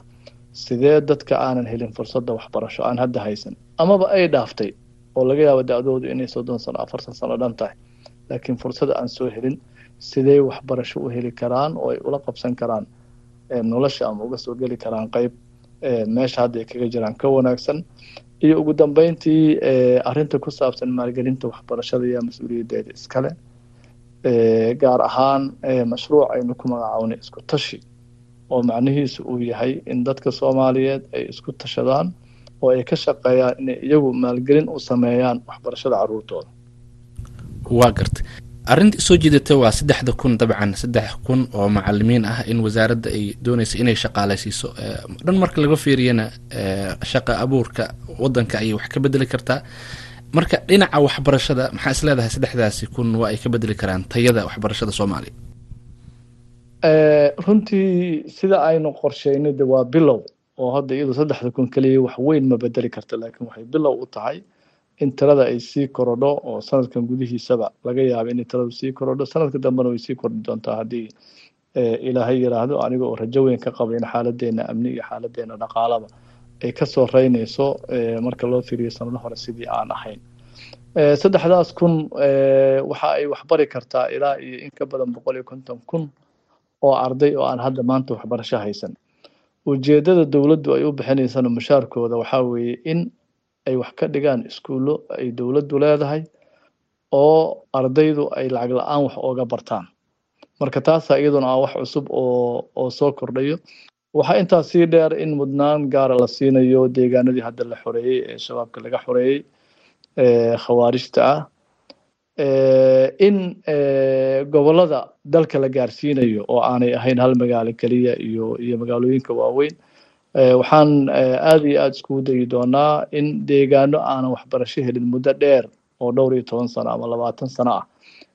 Sidee dadka aanan helin fursadda waxbarasho aan hadda haysan? Amaba ay dhaaftay oo laga yaabo da-doodu inay soddon sano afartan sano dhan tahay. Laakiin fursada aan soo helin sidee waxbarasho u heli karaan oo ay ula qabsan karaan nolosha ama uga soo geli karaan qeyb meesha hadda ay kaga jiraan ka wanaagsan? Iyo ugu dambeyntii arrinta ku saabsan maalgelinta waxbarashada iyo mas'uuliyaddeeda iskale gaar ahaan mashruuc aynu ku magacawnay isku tashi oo macnihiisu uu yahay in dadka soomaaliyeed ay isku tashadaan oo ay ka shaqeeyaan inay iyagu maalgelin u sameeyaan waxbarashada caruurtooda. Waa gartay arrinta soo jeedata waa saddexda kun dabcan saddex kun oo macalimiin ah in wasaaradda ay doonaysa inay shaqaalaysiiso dhan marka laga fiiriyana shaqa abuurka wadanka ayay wax ka bedeli kartaa marka dhinaca waxbarashada maxaa is leedahay saddexdaasi kun waa ay ka bedeli karaan tayada waxbarashada soomaaliya runtii sida aynu qorsheynay de waa bilow oo hadda iyadu saddexda kun keliya wax weyn ma bedeli karta laakiin waxay bilow u tahay in tirada ay sii korodho oo sanadkan gudihiisaba laga yaabo inay tiradu sii korodho. Sanadka dambena way sii kordhi doontaa haddii ilaahay yiraahdo aniga oo rajo weyn ka qaba in xaaladeena amni iyo xaaladeena dhaqaalaba ay ka soo reynayso marka loo fiiriyo sanado hore sidii aan ahayn. Saddexdaas kun waxa ay waxbari kartaa ilaa iyo in ka badan boqol iyo konton kun oo arday oo aan hadda maanta waxbarasho haysan. Ujeedada dowladdu ay u bixinaysana mushaarkooda waxaa weeye in ay wax ka dhigaan iskuullo ay dowladdu leedahay oo ardaydu ay lacag la'aan wax ooga bartaan. Marka taasaa iyaduna ah wax cusub oo oo soo kordhayo waxaa intaas sii dheer in mudnaan gaara la siinayo deegaanadii hadda la xoreeyey ee shabaabka laga xoreeyey khawaarijta ah in gobollada dalka la gaarsiinayo oo aanay ahayn hal magaalo keliya iyo iyo magaalooyinka waaweyn. Waxaan aada iyo aada iskugu dayi doonaa in deegaano aanan waxbarasho helin muddo dheer oo dhowr iyo toban sano ama labaatan sano ah.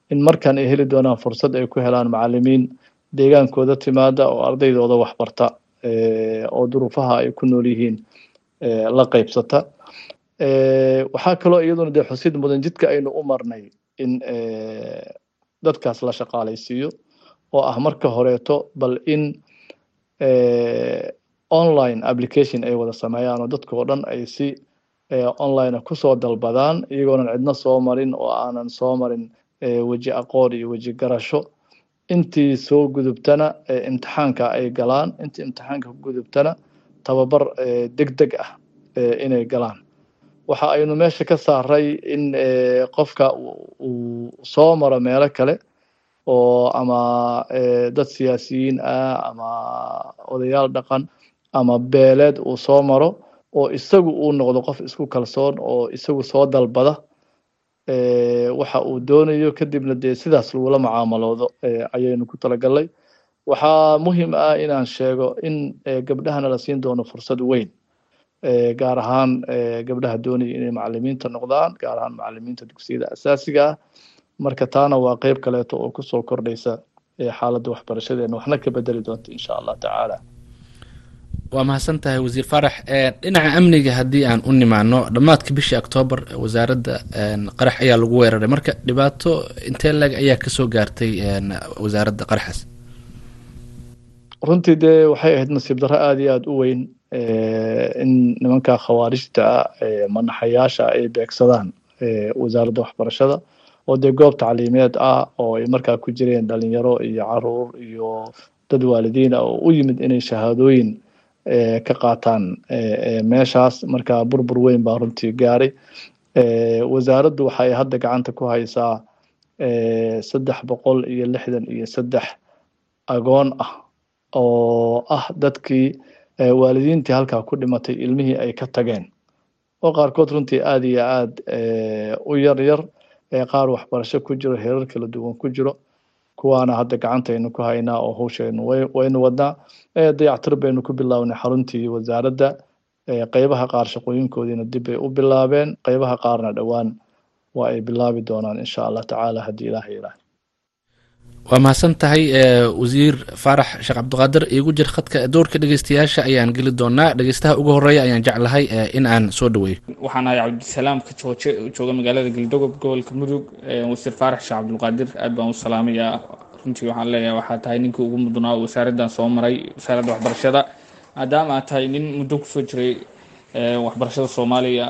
In markan ay heli doonaan fursad ay ku helaan macalimiin deegaankooda timaada oo ardaydooda waxbarta oo duruufaha ay ku nool yihiin la qaybsata. Waxaa kaloo iyaduna dee xusid mudan jidka aynu u marnay in dadkaas la shaqaalaysiiyo oo ah marka horeeto bal in online application ay wada sameeyaan oo dadka dhan ay si online ku soo dalbadaan iyagoonan cidna soo marin oo aanan soo marin weji aqoon iyo weji garasho intii soo gudubtana imtixaanka ay galaan intii imtixaanka gudubtana tababar deg deg ah inay galaan. Waxa aynu meesha ka saaray in qofka uu soo maro meelo kale oo ama dad siyaasiyiin ah ama odayaal dhaqan ama beeleed uu soo maro oo isagu uu noqdo qof isku kalsoon oo isagu soo dalbada waxa uu doonayo kadibna dee sidaas lagula macaamaloodo ayaynu ku talagalnay waxaa muhiim ah inaan sheego in gabdhahana la siin doono fursad weyn. Gaar ahaan gabdhaha doonaya inay macalimiinta noqdaan gaar ahaan macalimiinta dugsiyada asaasiga ah. Marka taana waa qeyb kaleeto oo ku soo kordhaysa xaaladda waxbarashadeena waxna ka bedeli doonta insha allah tacaala waa mahadsan tahay wasiir farax dhinaca amniga haddii aan u nimaano dhammaadka bishii octoobar wasaaradda qarax ayaa lagu weeraray. Marka dhibaato intee leg ayaa ka soo gaartay wasaaradda qaraxaas? Runtii dee waxay ahayd nasiib darro aada iyo aada u weyn in nimanka khawaarijta manaxayaasha ay beegsadaan wasaaradda waxbarashada oo dee goob tacliimeed ah oo ay markaa ku jireen dhalinyaro iyo carruur iyo dad waalidiin ah oo u yimid inay shahaadooyin ka qaataan meeshaas. Marka burbur weyn baa runtii gaaray wasaaraddu waxay hadda gacanta ku haysaa saddex boqol iyo lixdan iyo saddex agoon ah oo ah dadkii waalidiintii halkaa ku dhimatay ilmihii ay ka tageen. Oo qaarkood runtii aada iyo aada u yar yar qaar waxbarasho ku jiro heerar kala duwan ku jiro kuwaana hadda gacantaynu ku haynaa oo hawshaynu waynu wadnaa dayactir baynu ku bilownay xaruntii wasaaradda qeybaha qaar shaqooyinkoodiina dib bay u bilaabeen. Qeybaha qaarna dhowaan waa ay bilaabi doonaan insha allah tacaala haddii ilaah yiraah waa mahadsan tahay wasiir faarax sheekh cabdiqaadir iigu jir khadka doorka dhegeystayaasha ayaan geli doonaa dhegeystaha ugu horreeya ayaan jeclahay in aan soo dhaweeyo. Waxaan ahay cabdisalaam ka jooje jooga magaalada galdogob gobolka mudug wasiir faarax sheekh cabdulqaadir aad baan u salaamayaa runtii waxaan leeyahay waxaa tahay ninkii ugu mudnaa wasaaraddan soo maray wasaaradda waxbarashada. Maadaama aad tahay nin muddo ku soo jiray waxbarashada soomaaliya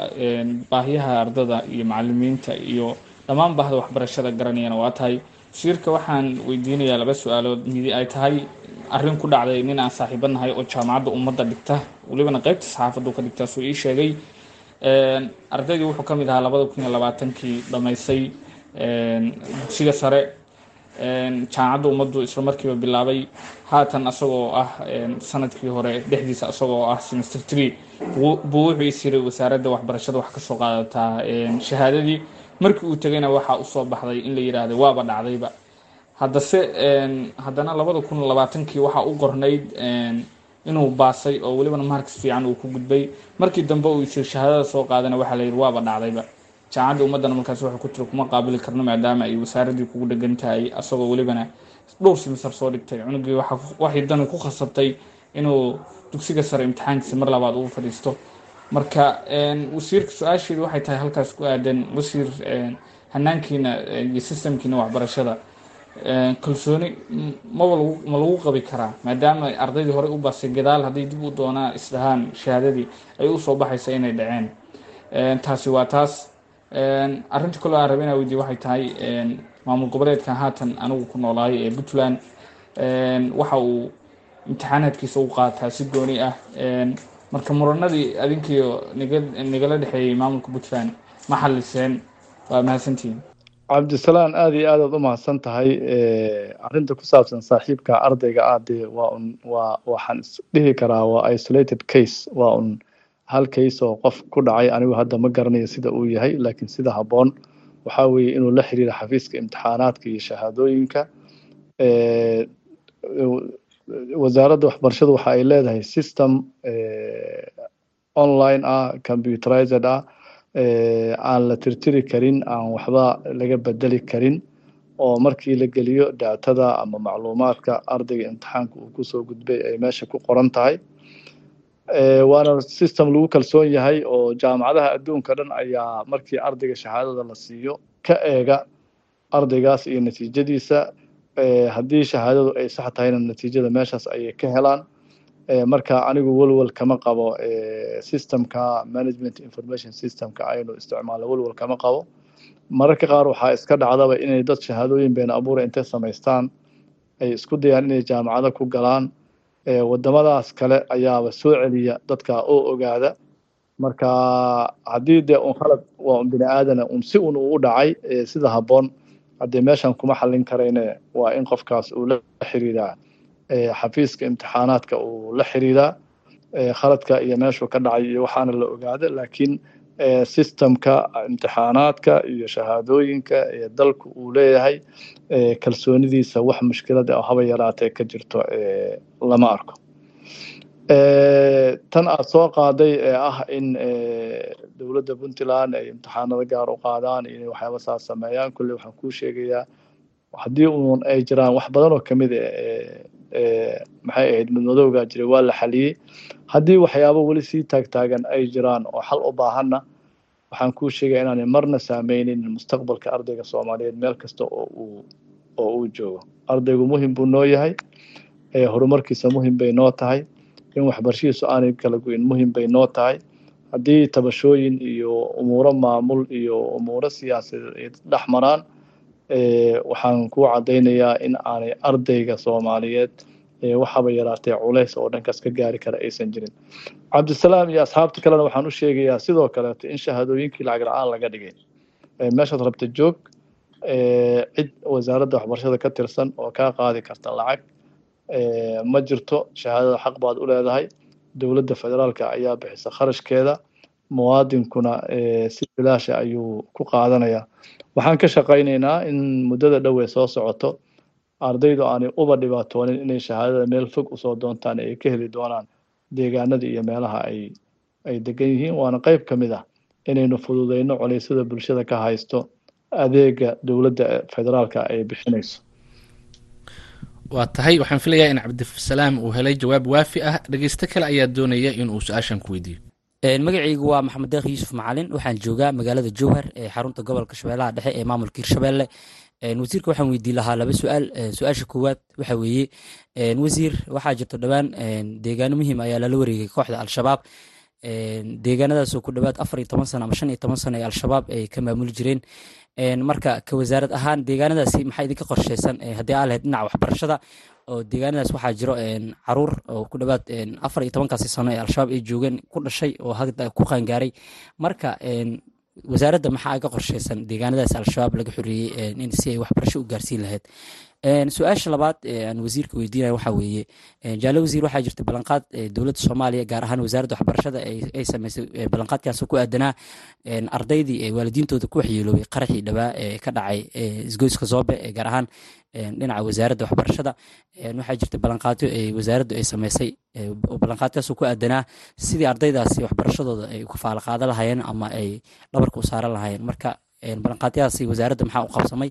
baahiyaha ardada iyo macalimiinta iyo dhammaan baahda waxbarashada garanayana waa tahay wasiirka waxaan weydiinayaa laba su'aalood. Midi ay tahay arrin ku dhacday nin aan saaxiiba oo jaamacadda ummadda dhigta. Welibana qeybta saxaafaddu ka dhigta suu ii sheegay ardaydii wuxuu ka mid ahaa labada kun iyo labaatankii dhammaysay dugsiga sare. Jaamacadda ummaddu isla markiiba bilaabay haatan asagoo ah sannadkii hore dhexdiisa asagoo ah semester tree buu wuxuu is yiray wasaaradda waxbarashada wax ka soo qaadataa shahaadadii markii uu tegayna waxaa u soo baxday in la yidhaahdo waaba dhacdayba. Haddase haddana labada kun labaatankii waxaa u qornayd inuu baasay oo welibana marks fiican uu ku gudbay. Markii dambe uu shahaadada soo qaadana waxaa la yidhi waaba dhacdayba. Jaamacadda ummaddana markaas wuxuu ku tiri kuma qaabili karno maadaama ay wasaaraddii kugu dhegan tahay asagoo welibana dhowr simisar soo dhigtay. Cunugii waxay dani ku khasabtay inuu dugsiga sare imtixaankiisa mar labaad ugu fadhiisto marka wasiirka su'aasheedu waxay tahay halkaas ku aadan wasiir hanaankiina iyo systemkiina waxbarashada. Kalsooni maba ma lagu qabi karaa maadaama ardaydii horey u baasay gadaal hadday dib u doonaan isdhahaan shahaadadii ay u soo baxaysa inay dhaceen. Taasi waa taas. Arrinta kaloo aan raba inaa weydiye waxay tahay maamul goboleedkan haatan anigu ku noolahay ee puntland. Waxa uu imtixaanaadkiisa u qaataa si gooni ah marka muranadii adinkiio nigala dhexeeyey maamulka puntland ma xaliseen waa mahadsantihiin cabdisalaan aada iyo aadaad u mahadsan tahay arrinta ku saabsan saaxiibka ardayga dee waa un waa waxaan isdhihi karaa waa isolated case waa un hal case oo qof ku dhacay. Anigu hadda ma garanayo sida uu yahay laakiin sida habboon. Waxaa weeye inuu la xiriiro xafiiska imtixaanaadka iyo shahaadooyinka wasaaradda waxbarashadu waxa ay leedahay system online ah computerized ah aan la tirtiri karin aan waxba laga bedeli karin oo markii la geliyo daatada ama macluumaadka ardayga imtixaanka uu ku soo gudbay ay meesha ku qoran tahay. Waana system lagu kalsoon yahay oo jaamacadaha adduunka dhan ayaa markii ardayga shahaadada la siiyo ka eega ardaygaas iyo natiijadiisa haddii shahaadadu ay sax tahayna natiijada meeshaas ayay ka helaan marka anigu welwel kama qabo systemka management information systemka aynu isticmaalo welwel kama qabo. Mararka qaar waxaa iska dhacdaba inay dad shahaadooyin been abuura intay samaystaan ay isku dayaan inay jaamacado ku galaan. Wadamadaas kale ayaaba soo celiya dadka oo ogaada. Marka haddii dee un khalad waa un bini aadana un si un uu dhacay sida habboon haddee meeshan kuma xallin karayne waa in qofkaas uu la xiriiraa xafiiska imtixaanaadka uu la xiriiraa khaladka iyo meeshuu ka dhacay iyo waxaana la ogaada. Laakiin systemka imtixaanaadka iyo shahaadooyinka ee dalku uu leeyahay kalsoonidiisa wax mushkilada oo haba yaraatee ka jirto lama arko tan aad soo qaaday ee ah in dowladda puntland ay imtixaanada gaar u qaadaan inay waxyaaba saas sameeyaan. Kulle waxaan kuu sheegayaa haddii uun ay jiraan wax badan oo ka mid maxay ahayd midmadowgaa jiray waa la xaliyey. Haddii waxyaabo weli sii taagtaagan ay jiraan oo xal u baahanna waxaan kuu sheegaya inaanay marna saameynin mustaqbalka ardayga soomaaliyeed meel kasta oo uu joogo. Ardaygu muhiim buu noo yahay horumarkiisa muhiim bay noo tahay in waxbarashadiisu aanay kala goyin muhiim bay noo tahay. Haddii tabashooyin iyo umuuro maamul iyo umuuro siyaasadeed dhex maraan waxaan kuu caddaynayaa in aanay ardayga soomaaliyeed waxaba yaraatee culays oo dhankaas ka gaari kara aysan jirin. Cabdisalaam iyo asxaabta kalena waxaan u sheegayaa sidoo kaleeto in shahaadooyinkii lacag la'aan laga dhigay. Meeshaad rabta joog cid wasaaradda waxbarashada ka tirsan oo kaa qaadi karta lacag ma jirto shahaadada xaq baad u leedahay. Dowladda federaalka ayaa bixisa kharashkeeda. Muwaadinkuna si bilaasha ayuu ku qaadanaya waxaan ka shaqaynaynaa in muddada dhow ee soo socoto ardaydu aanay uba dhibaatoonin inay shahaadada meel fog u soo doontaan ay ka heli doonaan deegaanada iyo meelaha ay ay degan yihiin. Waana qayb ka mid ah inaynu fududeyno coleysyada bulshada ka haysto adeega dowladda federaalka ay bixinayso waa tahay waxaan filayaa in cabdisalaam uu helay jawaab waafi ah. Dhegeysto kale ayaa doonaya in uu su'aashan ku weydiiyo. Magacaygu waa maxamed deekh yuusuf macalin. Waxaan joogaa magaalada jowhar ee xarunta gobolka shabeellaha dhexe ee maamulka hirshabelle wasiirka waxaan weydii lahaa laba su'aal. Su'aasha koowaad waxa weeye wasiir waxaa jirto dhowaan deegaano muhiim ayaa lala wareegay kooxda al-shabaab. Deegaanadaasoo ku dhowaad afar iyo toban sano ama shan iyo toban sano ee al-shabaab ay ka maamuli jireen marka ka wasaarad ahaan deegaanadaasi maxaa idinka qorsheysan? Haddii aa lahayd dhinaca waxbarashada oo deegaanadaas waxaa jiro carruur oo ku dhowaad afar iyo tobankaasi sano ee al-shabaab ay joogeen ku dhashay oo hadda ku qaangaaray. Marka wasaaradda maxaa aga qorsheysan deegaanadaas al-shabaab laga xoreeyey in si ay waxbarasho u gaarsiin lahayd. Su'aasha labaad aan wasiirka weydiinaya waxaa weeye jaale wasiir waxaa jirta ballanqaad dowladda soomaaliya gaar ahaan wasaaradda waxbarashada ay sameysay ballanqaadkaasoo ku aadanaa ardaydii ee waalidiintooda ku waxyeeloobay qaraxii dhawaa ee ka dhacay isgoyska zoobe gaar ahaan dhinaca wasaaradda waxbarashada waxaa jirta ballanqaadyo ee wasaaraddu ay sameysay ballanqaadkaasoo ku aadanaa sidii ardaydaasi waxbarashadooda ay ku faala qaadan lahaayeen ama ay dhabarka u saaran lahaayeen. Marka ballanqaadyadaasi wasaaradda maxaa u qabsamay?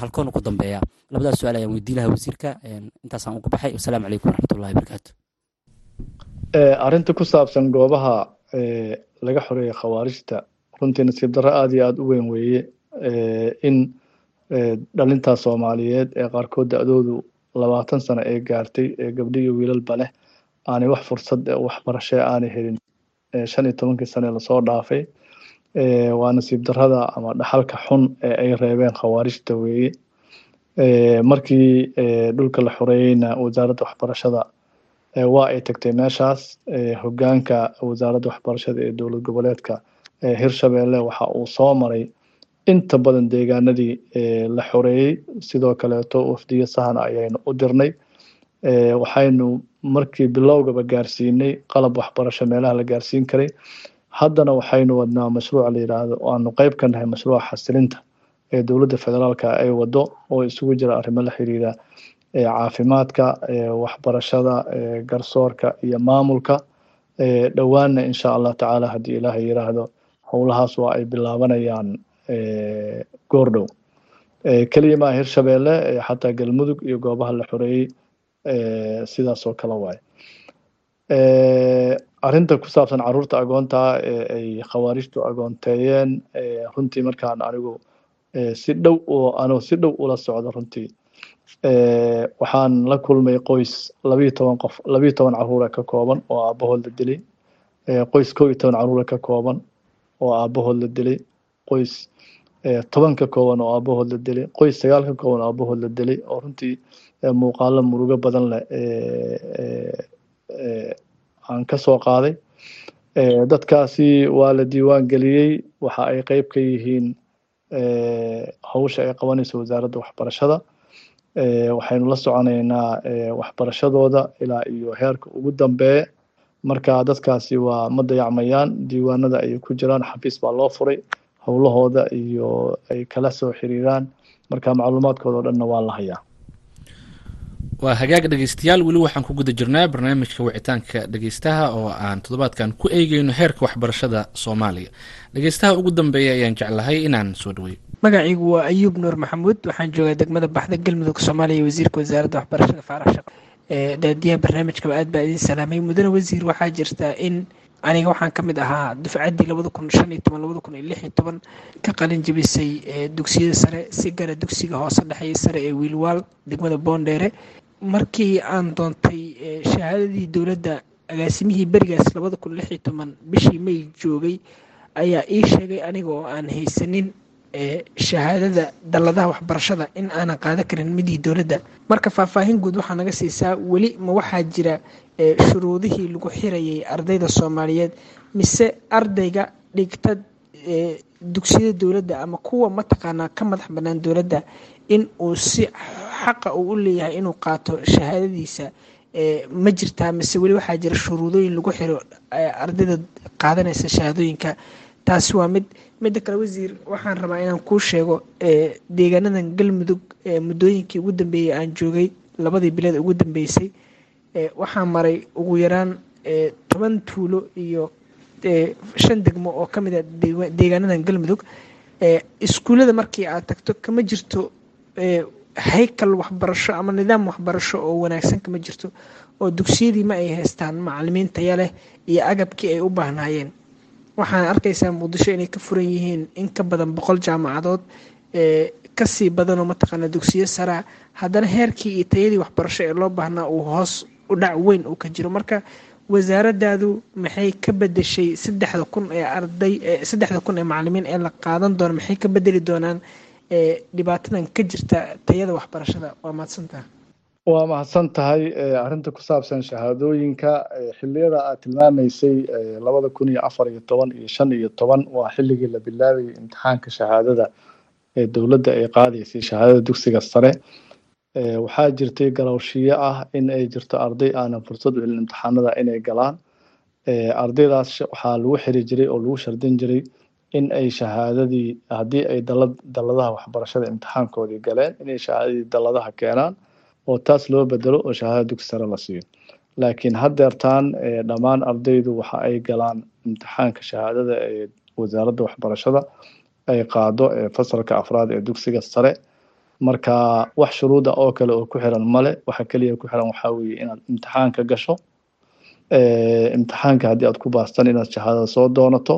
Halkoon ku dambeeya. Labadaas su'aal ayaan weydii lahaa wasiirka. Intaasaan uga baxay. Wasalaamu calaykum waraxmatullahi wabarakaatu arrinta ku saabsan goobaha laga xoreeyay khawaarijta runtii nasiib darro aada iyo aada u weyn weeye. In dhalintaa soomaaliyeed ee qaarkood da-doodu labaatan sano ee gaartay ee gabdho iyo wiilalba leh aanay wax fursad waxbarashe aanay helin. Shan iyo tobankii sane la soo dhaafay waa nasiib darrada ama dhaxalka xun ee ay reebeen khawaarijta weeye. Markii dhulka la xoreeyeyna wasaaradda waxbarashada waa ay tagtay meeshaas hogaanka wasaaradda waxbarashada ee dowlad goboleedka hirshabelle waxa uu soo maray inta badan deegaanadii la xoreeyey. Sidoo kaleeto wafdiyo sahana ayaynu u dirnay. Waxaynu markii bilowgaba gaarsiinay qalab waxbarasho meelaha la gaarsiin karay. Haddana waxaynu wadnaa mashruuc la yidhaahdo aanu qeyb ka nahay mashruuca xasilinta ee dowladda federaalka ay wado oo isugu jira arrimo la xiriira caafimaadka waxbarashada garsoorka iyo maamulka. Dhowaanna insha allah tacaala haddii ilaahay yiraahdo howlahaas waa ay bilaabanayaan goordhow keliya maa hirshabelle xataa galmudug iyo goobaha la xoreeyey sidaas oo kale waaye arrinta ku saabsan carruurta agoonta ee ay khawaarijtu agoonteeyeen runtii markaan anigu si dhow oo si dhow ula socdo runtii. Waxaan la kulmay qoys labiyo toban qof labiyo toban caruura ka kooban oo aabahood la dilay. Qoys kow iyo toban caruura ka kooban oo aabahood la dilay. Qoys toban ka kooban oo aabahood la dilay qoys sagaal ka kooban oo aabahood la dilay oo runtii muuqaalo murugo badan leh aan ka soo qaaday. Dadkaasi waa la diiwaan geliyey. Waxa ay qeyb ka yihiin hawsha ay qabanayso wasaaradda waxbarashada. Waxaynu la soconaynaa waxbarashadooda ilaa iyo heerka ugu dambeeya. Marka dadkaasi waa ma dayacmayaan diiwaanada ayay ku jiraan xafiis baa loo furay howlahooda iyo ay kala soo xiriiraan. Marka macluumaadkooda o dhanna waa la hayaa. Waa hagaag dhegeystayaal. Weli waxaan ku guda jirnaa barnaamijka wicitaanka dhegeystaha oo aan toddobaadkan ku eegeyno heerka waxbarashada soomaaliya. Dhegeystaha ugu dambeeya ayaan jeclahay inaan soo dhaweeyo. Magacaygu waa ayuub nuur maxamuud. Waxaan joogaa degmada baxda galmudug soomaaliya iyo wasiirka wasaaradda waxbarashada faarax shaqo. Daadiyaha barnaamijkaba aad baa idin salaamay? Mudane wasiir waxaa jirtaa in aniga waxaan ka mid ahaa dufcaddii labada kun shan iyo toban labada kun iyo lix iyo toban ka qalin jebisay dugsiyada sare si gara dugsiga hoose dhexeeya sare ee wiilwaal degmada boondheere. Markii aan doontay shahaadadii dowladda agaasimihii berigaas labada kun lix iyo toban bishii may joogay ayaa ii sheegay aniga oo aan haysanin shahaadada dalladaha waxbarashada in aanan qaadan karin midii dowladda. Marka faahfaahin guud waxaa naga siisaa weli ma waxaa jira shuruudihii lagu xirayay ardayda soomaaliyeed mise ardayga dhigta dugsiyada dowladda ama kuwa mataqaanaa ka madax bannaan dowladda in uu si xaqa uu u leeyahay inuu qaato shahaadadiisa ma jirtaa mise weli waxaa jira shuruudooyin lagu xiro ardayda qaadanaysa shahaadooyinka? Taasi waa mid midda kale wasiir waxaan rabaa inaan kuu sheego deegaanadan galmudug muddooyinkii ugu dambeeyey aan joogay labadii bilood ugu dambeysay waxaa maray ugu yaraan toban tuulo iyo shan degmo oo ka mid a deegaanadan galmudug. Iskuullada markii aad tagto kama jirto haykal waxbarasho ama nidaam waxbarasho oo wanaagsan kama jirto oo dugsiyadii ma ay haystaan macalimiin taya leh iyo agabkii ay u baahnaayeen. Waxaan arkaysaa muqdisho inay ka furan yihiin in ka badan boqol jaamacadood. Kasii badanoo mataqaana dugsiyo saraa haddana heerkii iyo tayadii waxbarasho ee loo baahnaa uu hoos u dhac weyn uu ka jiro. Marka wasaaradaadu maxay ka bedeshay saddexda kun ee arday saddexda kun ee macalimiin ee la qaadan doono maxay ka bedeli doonaan dhibaatadan ka jirta tayada waxbarashada? Waa mahadsantaha waa mahadsan tahay arrinta ku saabsan shahaadooyinka xilliyada aad tilmaamaysay labada kun iyo afar iyo toban iyo shan iyo toban waa xilligii la bilaabayay imtixaanka shahaadada ee dowladda ay qaadaysay shahaadada dugsiga sare waxaa jirtay galowshiyo ah in ay jirto arday aanan fursad u imtixaanada inay galaan. Ardaydaas waxaa lagu xiri jiray oo lagu shardin jiray in ay shahaadadii haddii ay dalad dalladaha waxbarashada imtixaankoodii galeen inay shahaadadii dalladaha keenaan oo taas loo bedelo oo shahaadada dugsi sare la siiyo. Laakiin haddeertaan dhammaan ardaydu waxa ay galaan imtixaanka shahaadada ee wasaaradda waxbarashada ay qaado ee fasalka afraad ee dugsiga sare marka wax shuruuda oo kale oo ku xiran male waxa keliya ku xiran waxaa weeye inaad imtixaanka gasho. Imtixaanka haddii aad ku baastan inaad shahaadada soo doonato.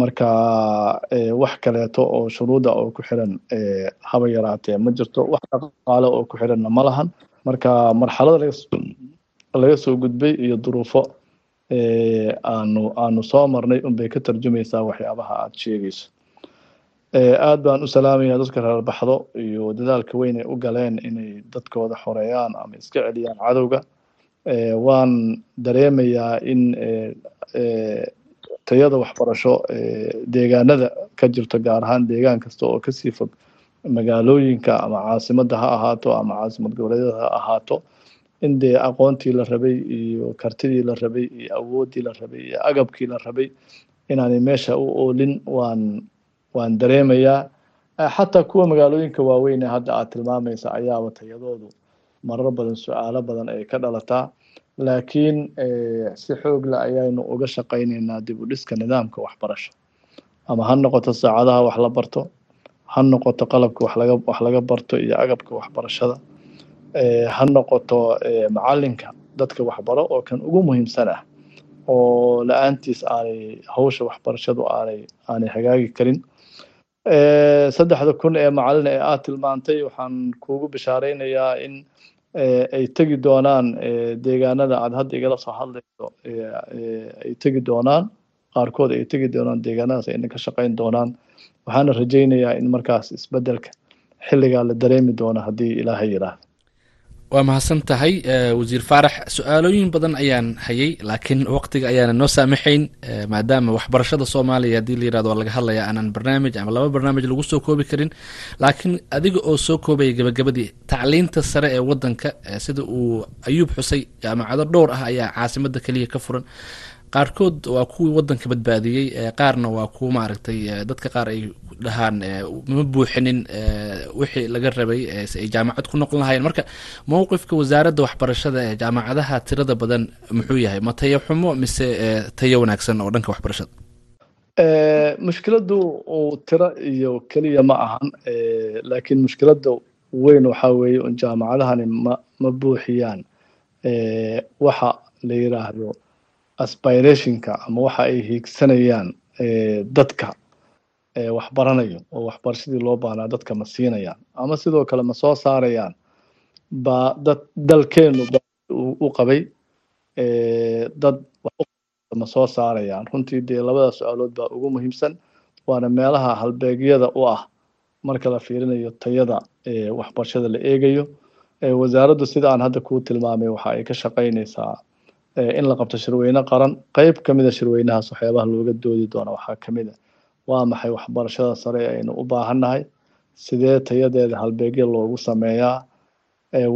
Marka wax kaleeto oo shuruuda oo ku xiran haba yaraatee ma jirto. Wax dhaqaale oo ku xiranna ma lahan. Marka marxalada laga soo gudbay iyo duruufo aanu aanu soo marnay unbay ka tarjumaysaa waxyaabaha aad sheegayso aad baan u salaamayaa dadka reer baxdo iyo dadaalka weyn ay u galeen inay dadkooda xoreeyaan ama iska celiyaan cadowga. Waan dareemayaa in tayada waxbarasho deegaanada ka jirto gaar ahaan deegaan kasta oo ka sii fog magaalooyinka ama caasimadda ha ahaato ama caasimad goboleedyada ha ahaato. In dee aqoontii la rabay iyo kartidii la rabay iyo awooddii la rabay iyo agabkii la rabay inaanay meesha u oolin waan waan dareemayaa. Xataa kuwa magaalooyinka waaweyn ee hadda aad tilmaamaysa ayaaba tayadoodu marar badan su'aalo badan ay ka dhalataa. Laakiin si xoogla ayaynu uga shaqaynaynaa dib u dhiska nidaamka waxbarasho. Ama ha noqoto saacadaha wax la barto ha noqoto qalabka wax laga barto iyo agabka waxbarashada. Ha noqoto macalinka dadka waxbaro oo kan ugu muhiimsan ah oo la'aantiis aanay hawsha waxbarashadu aanay aanay hagaagi karin saddexda kun ee macalin ee aad tilmaantay waxaan kuugu bishaaraynayaa in ay tegi doonaan deegaanada aad hadda igala soo hadlayso. Ay tegi doonaan qaarkood ay tegi doonaan deegaanadaas ayna ka shaqayn doonaan. Waxaana rajaynayaa in markaas isbeddelka xilligaa la dareemi doono haddii ilaahay yidhaahdo waa mahadsan tahay wasiir faarax su'aalooyin badan ayaan hayay laakiin waqtiga ayaana noo saamaxayn maadaama waxbarashada soomaaliya haddii la yiraahdo waa laga hadlaya aanan barnaamij ama laba barnaamij lagu soo koobi karin. Laakiin adiga oo soo koobaya gabagabadii tacliinta sare ee wadanka sida uu ayuub xusay jaamacado dhowr ah ayaa caasimada keliya ka furan qaarkood waa kuwii wadanka badbaadiyey qaarna waa kuwa maaragtay dadka qaar ay dhahaan ma buuxinin wixii laga rabay ay jaamacad ku noqon lahayen marka mowqifka wasaaradda waxbarashada ee jaamacadaha tirada badan muxuu yahay ma tayo xumo mise tayo wanaagsan oo dhanka waxbarashada? Mushkiladdu uu tiro iyo keliya ma ahan laakiin mushkiladda weyn waxaa weeye jaamacadahani ma ma buuxiyaan waxa la yiraahdo aspirationka ama waxa ay hiigsanayaan dadka waxbaranayo oo waxbarashadii loo baahnaa dadka ma siinayaan ama sidoo kale ma soo saarayaan ba dad dalkeenu u qabay dad ma soo saarayaan. Runtii dee labada su'aalood baa ugu muhiimsan waana meelaha halbeegyada u ah marka la fiirinayo tayada waxbarashada la eegayo. Wasaaraddu sida aan hadda kuu tilmaamay waxa ay ka shaqaynaysaa in la qabto shirweyne qaran. Qeyb ka mid a shirweynahaas waxyaabaha looga doodi doona waxaa ka mid a waa maxay waxbarashada sare aynu u baahannahay? Sidee tayadeeda halbeegya loogu sameeyaa?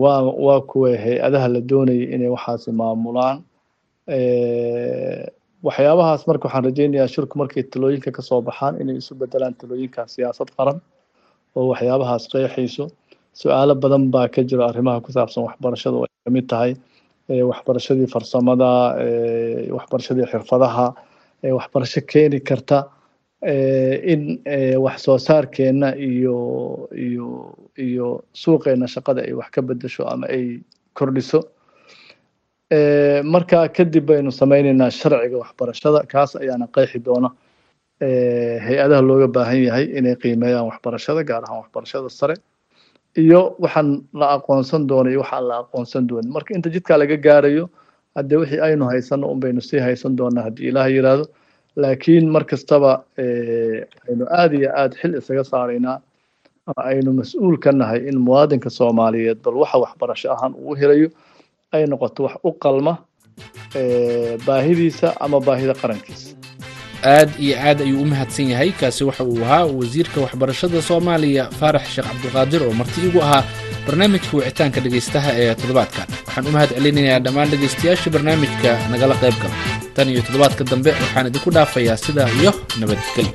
Waa waa kuwa hay'adaha la doonayay inay waxaasi maamulaan? Waxyaabahaas marka waxaan rajaynayaa shirku markay talooyinka ka soo baxaan inay isu bedelaan talooyinka siyaasad qaran oo waxyaabahaas qeexayso su'aalo badan baa ka jiro arrimaha ku saabsan waxbarashada oo ay ka mid tahay waxbarashadii farsamada waxbarashadii xirfadaha waxbarasho keeni karta in wax soo saarkeena iyo iyo iyo suuqeena shaqada ay wax ka bedesho ama ay kordhiso. Marka kadib baynu sameyneynaa sharciga waxbarashada kaas ayaana qeexi doona hay'adaha looga baahan yahay inay qiimeeyaan waxbarashada gaar ahaan waxbarashada sare iyo waxaan la aqoonsan doono iyo waxaan la aqoonsan doonin marka inta jidkaa laga gaarayo haddee wixii aynu haysano un baynu sii haysan doonaa haddii ilaah yiraahdo. Laakiin mar kastaba aynu aada iyo aada xil isaga saaraynaa aynu mas'uul ka nahay in muwaadinka soomaaliyeed bal waxa waxbarasho ahaan uu helayo ay noqoto wax u qalma baahidiisa ama baahida qarankiisa aad iyo aad ayuu u mahadsan yahay. Kaasi waxa uu ahaa wasiirka waxbarashada soomaaliya faarax sheekh cabdiqaadir oo marti igu ahaa barnaamijka wicitaanka dhegaystaha ee toddobaadkan waxaan u mahad celinayaa dhammaan dhegaystayaashii barnaamijka nagala qayb gala tan iyo toddobaadka dambe waxaan idinku dhaafayaa sidaa iyo nabadgelyo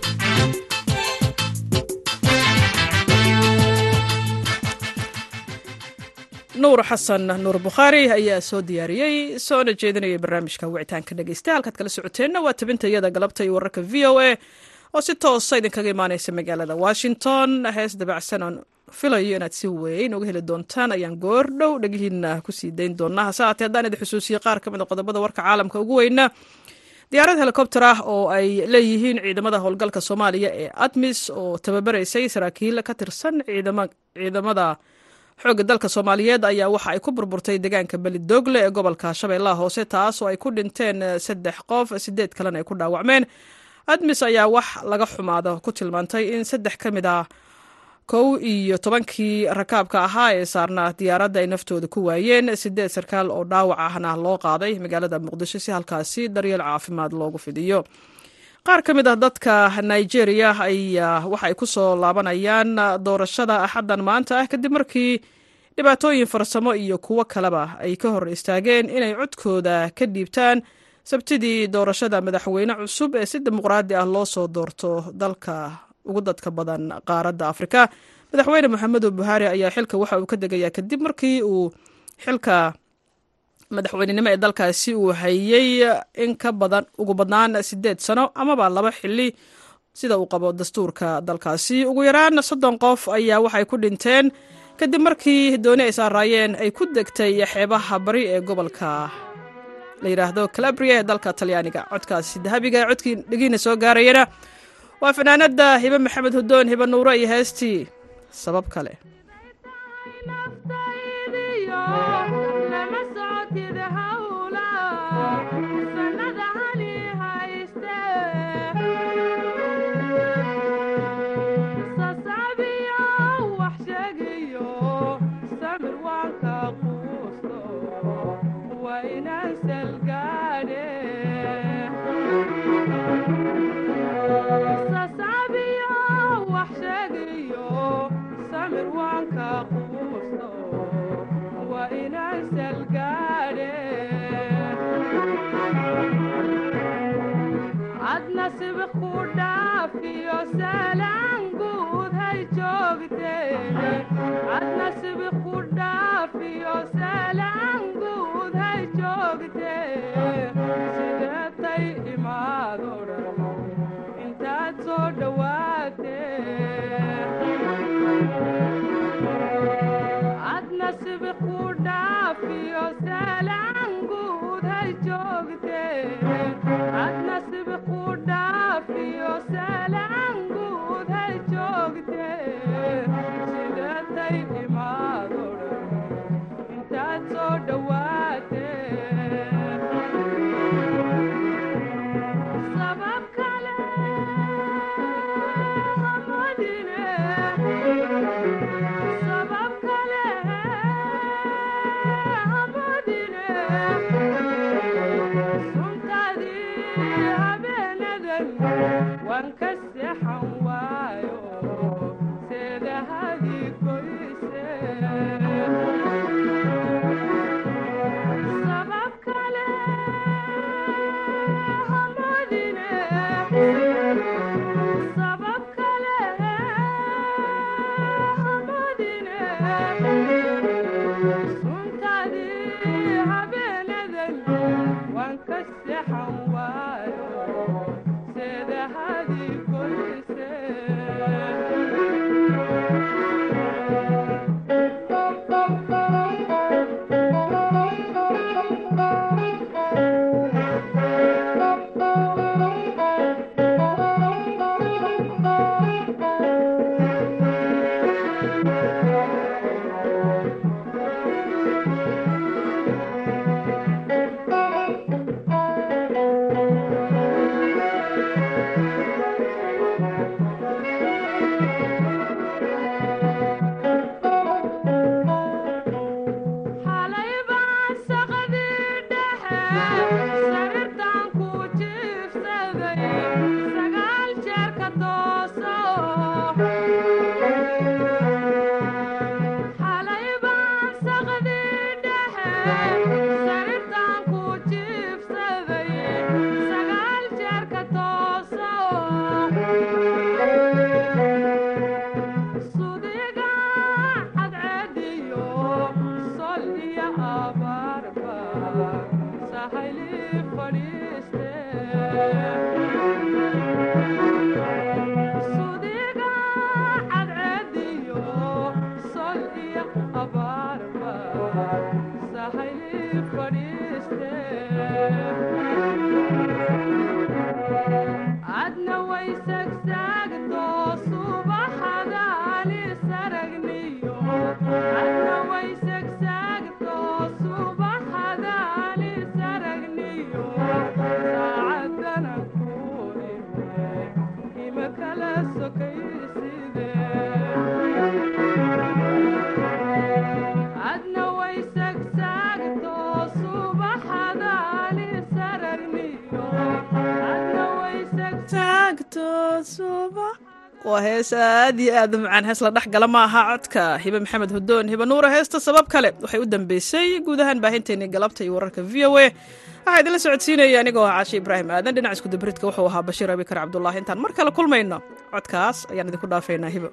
nuur xasan nuur bukhaari ayaa soo diyaariyey soona jeedinayay barnaamijka wicitaanka dhegeysta. Halkaad kala socoteenna waa tabinta iyada galabta iyo wararka v o a oo si toosa idinkaga imaaneysa magaalada washington. Hees dabacsan oon filayo inaad si weyn uga heli doontaan ayaan goor dhow dhegihiina ku sii dayn doonaa. Hase haatee haddaan idin xusuusiye qaar ka a qodobada warka caalamka ugu weyna diyaarad helikobter ah oo ay leeyihiin ciidamada howlgalka soomaaliya ee admis oo tababaraysay saraakiil ka tirsan ciidamada xoogga dalka soomaaliyeed ayaa waxa ay ku burburtay deegaanka belidogle ee gobolka shabeellaha hoose taas oo ay ku dhinteen saddex qof sideed kalena ay ku dhaawacmeen. Admis ayaa wax laga xumaado ku tilmaantay in saddex ka mid ah kow iyo tobankii rakaabka ahaa ee saarnaa diyaaradda ay naftooda ku waayeen. Sideed sarkaal oo dhaawac ahna loo qaaday magaalada muqdisho si halkaasi daryeel caafimaad loogu fidiyo qaar ka mid ah dadka nigeria ayaa waxa ay ku soo laabanayaan doorashada axaddan maanta ah kadib markii dhibaatooyin farsamo iyo kuwo kaleba ay ka hor istaageen inay codkooda ka dhiibtaan sabtidii doorashada madaxweyne cusub ee si dimuqraadi ah loo soo doorto dalka ugu dadka badan qaaradda afrika. Madaxweyne moxamedu buhaari ayaa xilka waxa uu ka degayaa kadib markii uu xilka madaxweynenimo ee dalkaasi uu hayey in ka badan ugu badnaan sideed sano amaba laba xili sida uu qabo dastuurka dalkaasi. Ugu yaraan soddon qof ayaa waxay ku dhinteen kadib markii dooni ay saaraayeen ay ku degtay xeebaha bari ee gobolka. La yidhaahdo calabria ee dalka talyaaniga codkaasi dahabiga codkii dhegiina soo gaarayana waa fanaanada hibe maxamed hudoon hibe nuuro iyo heestii sabab kale açúcar. Waa hees aad iyo aad u macaan. Hees la dhex gala ma aha codka. Hibe maxamed hudoon hibe nuura heesta sabab kale. Waxay u dambeysay guud ahaan baahinteennii galabta iyo wararka v o a. Waxaa idinla socodsiinaya anigoo ah caashi ibraahim aadan. Dhinaca iskudabaridka wuxuu ahaa bashiir abikar cabdulaahi intaan mar kale kulmayno codkaas ayaan idinku dhaafaynaa hibo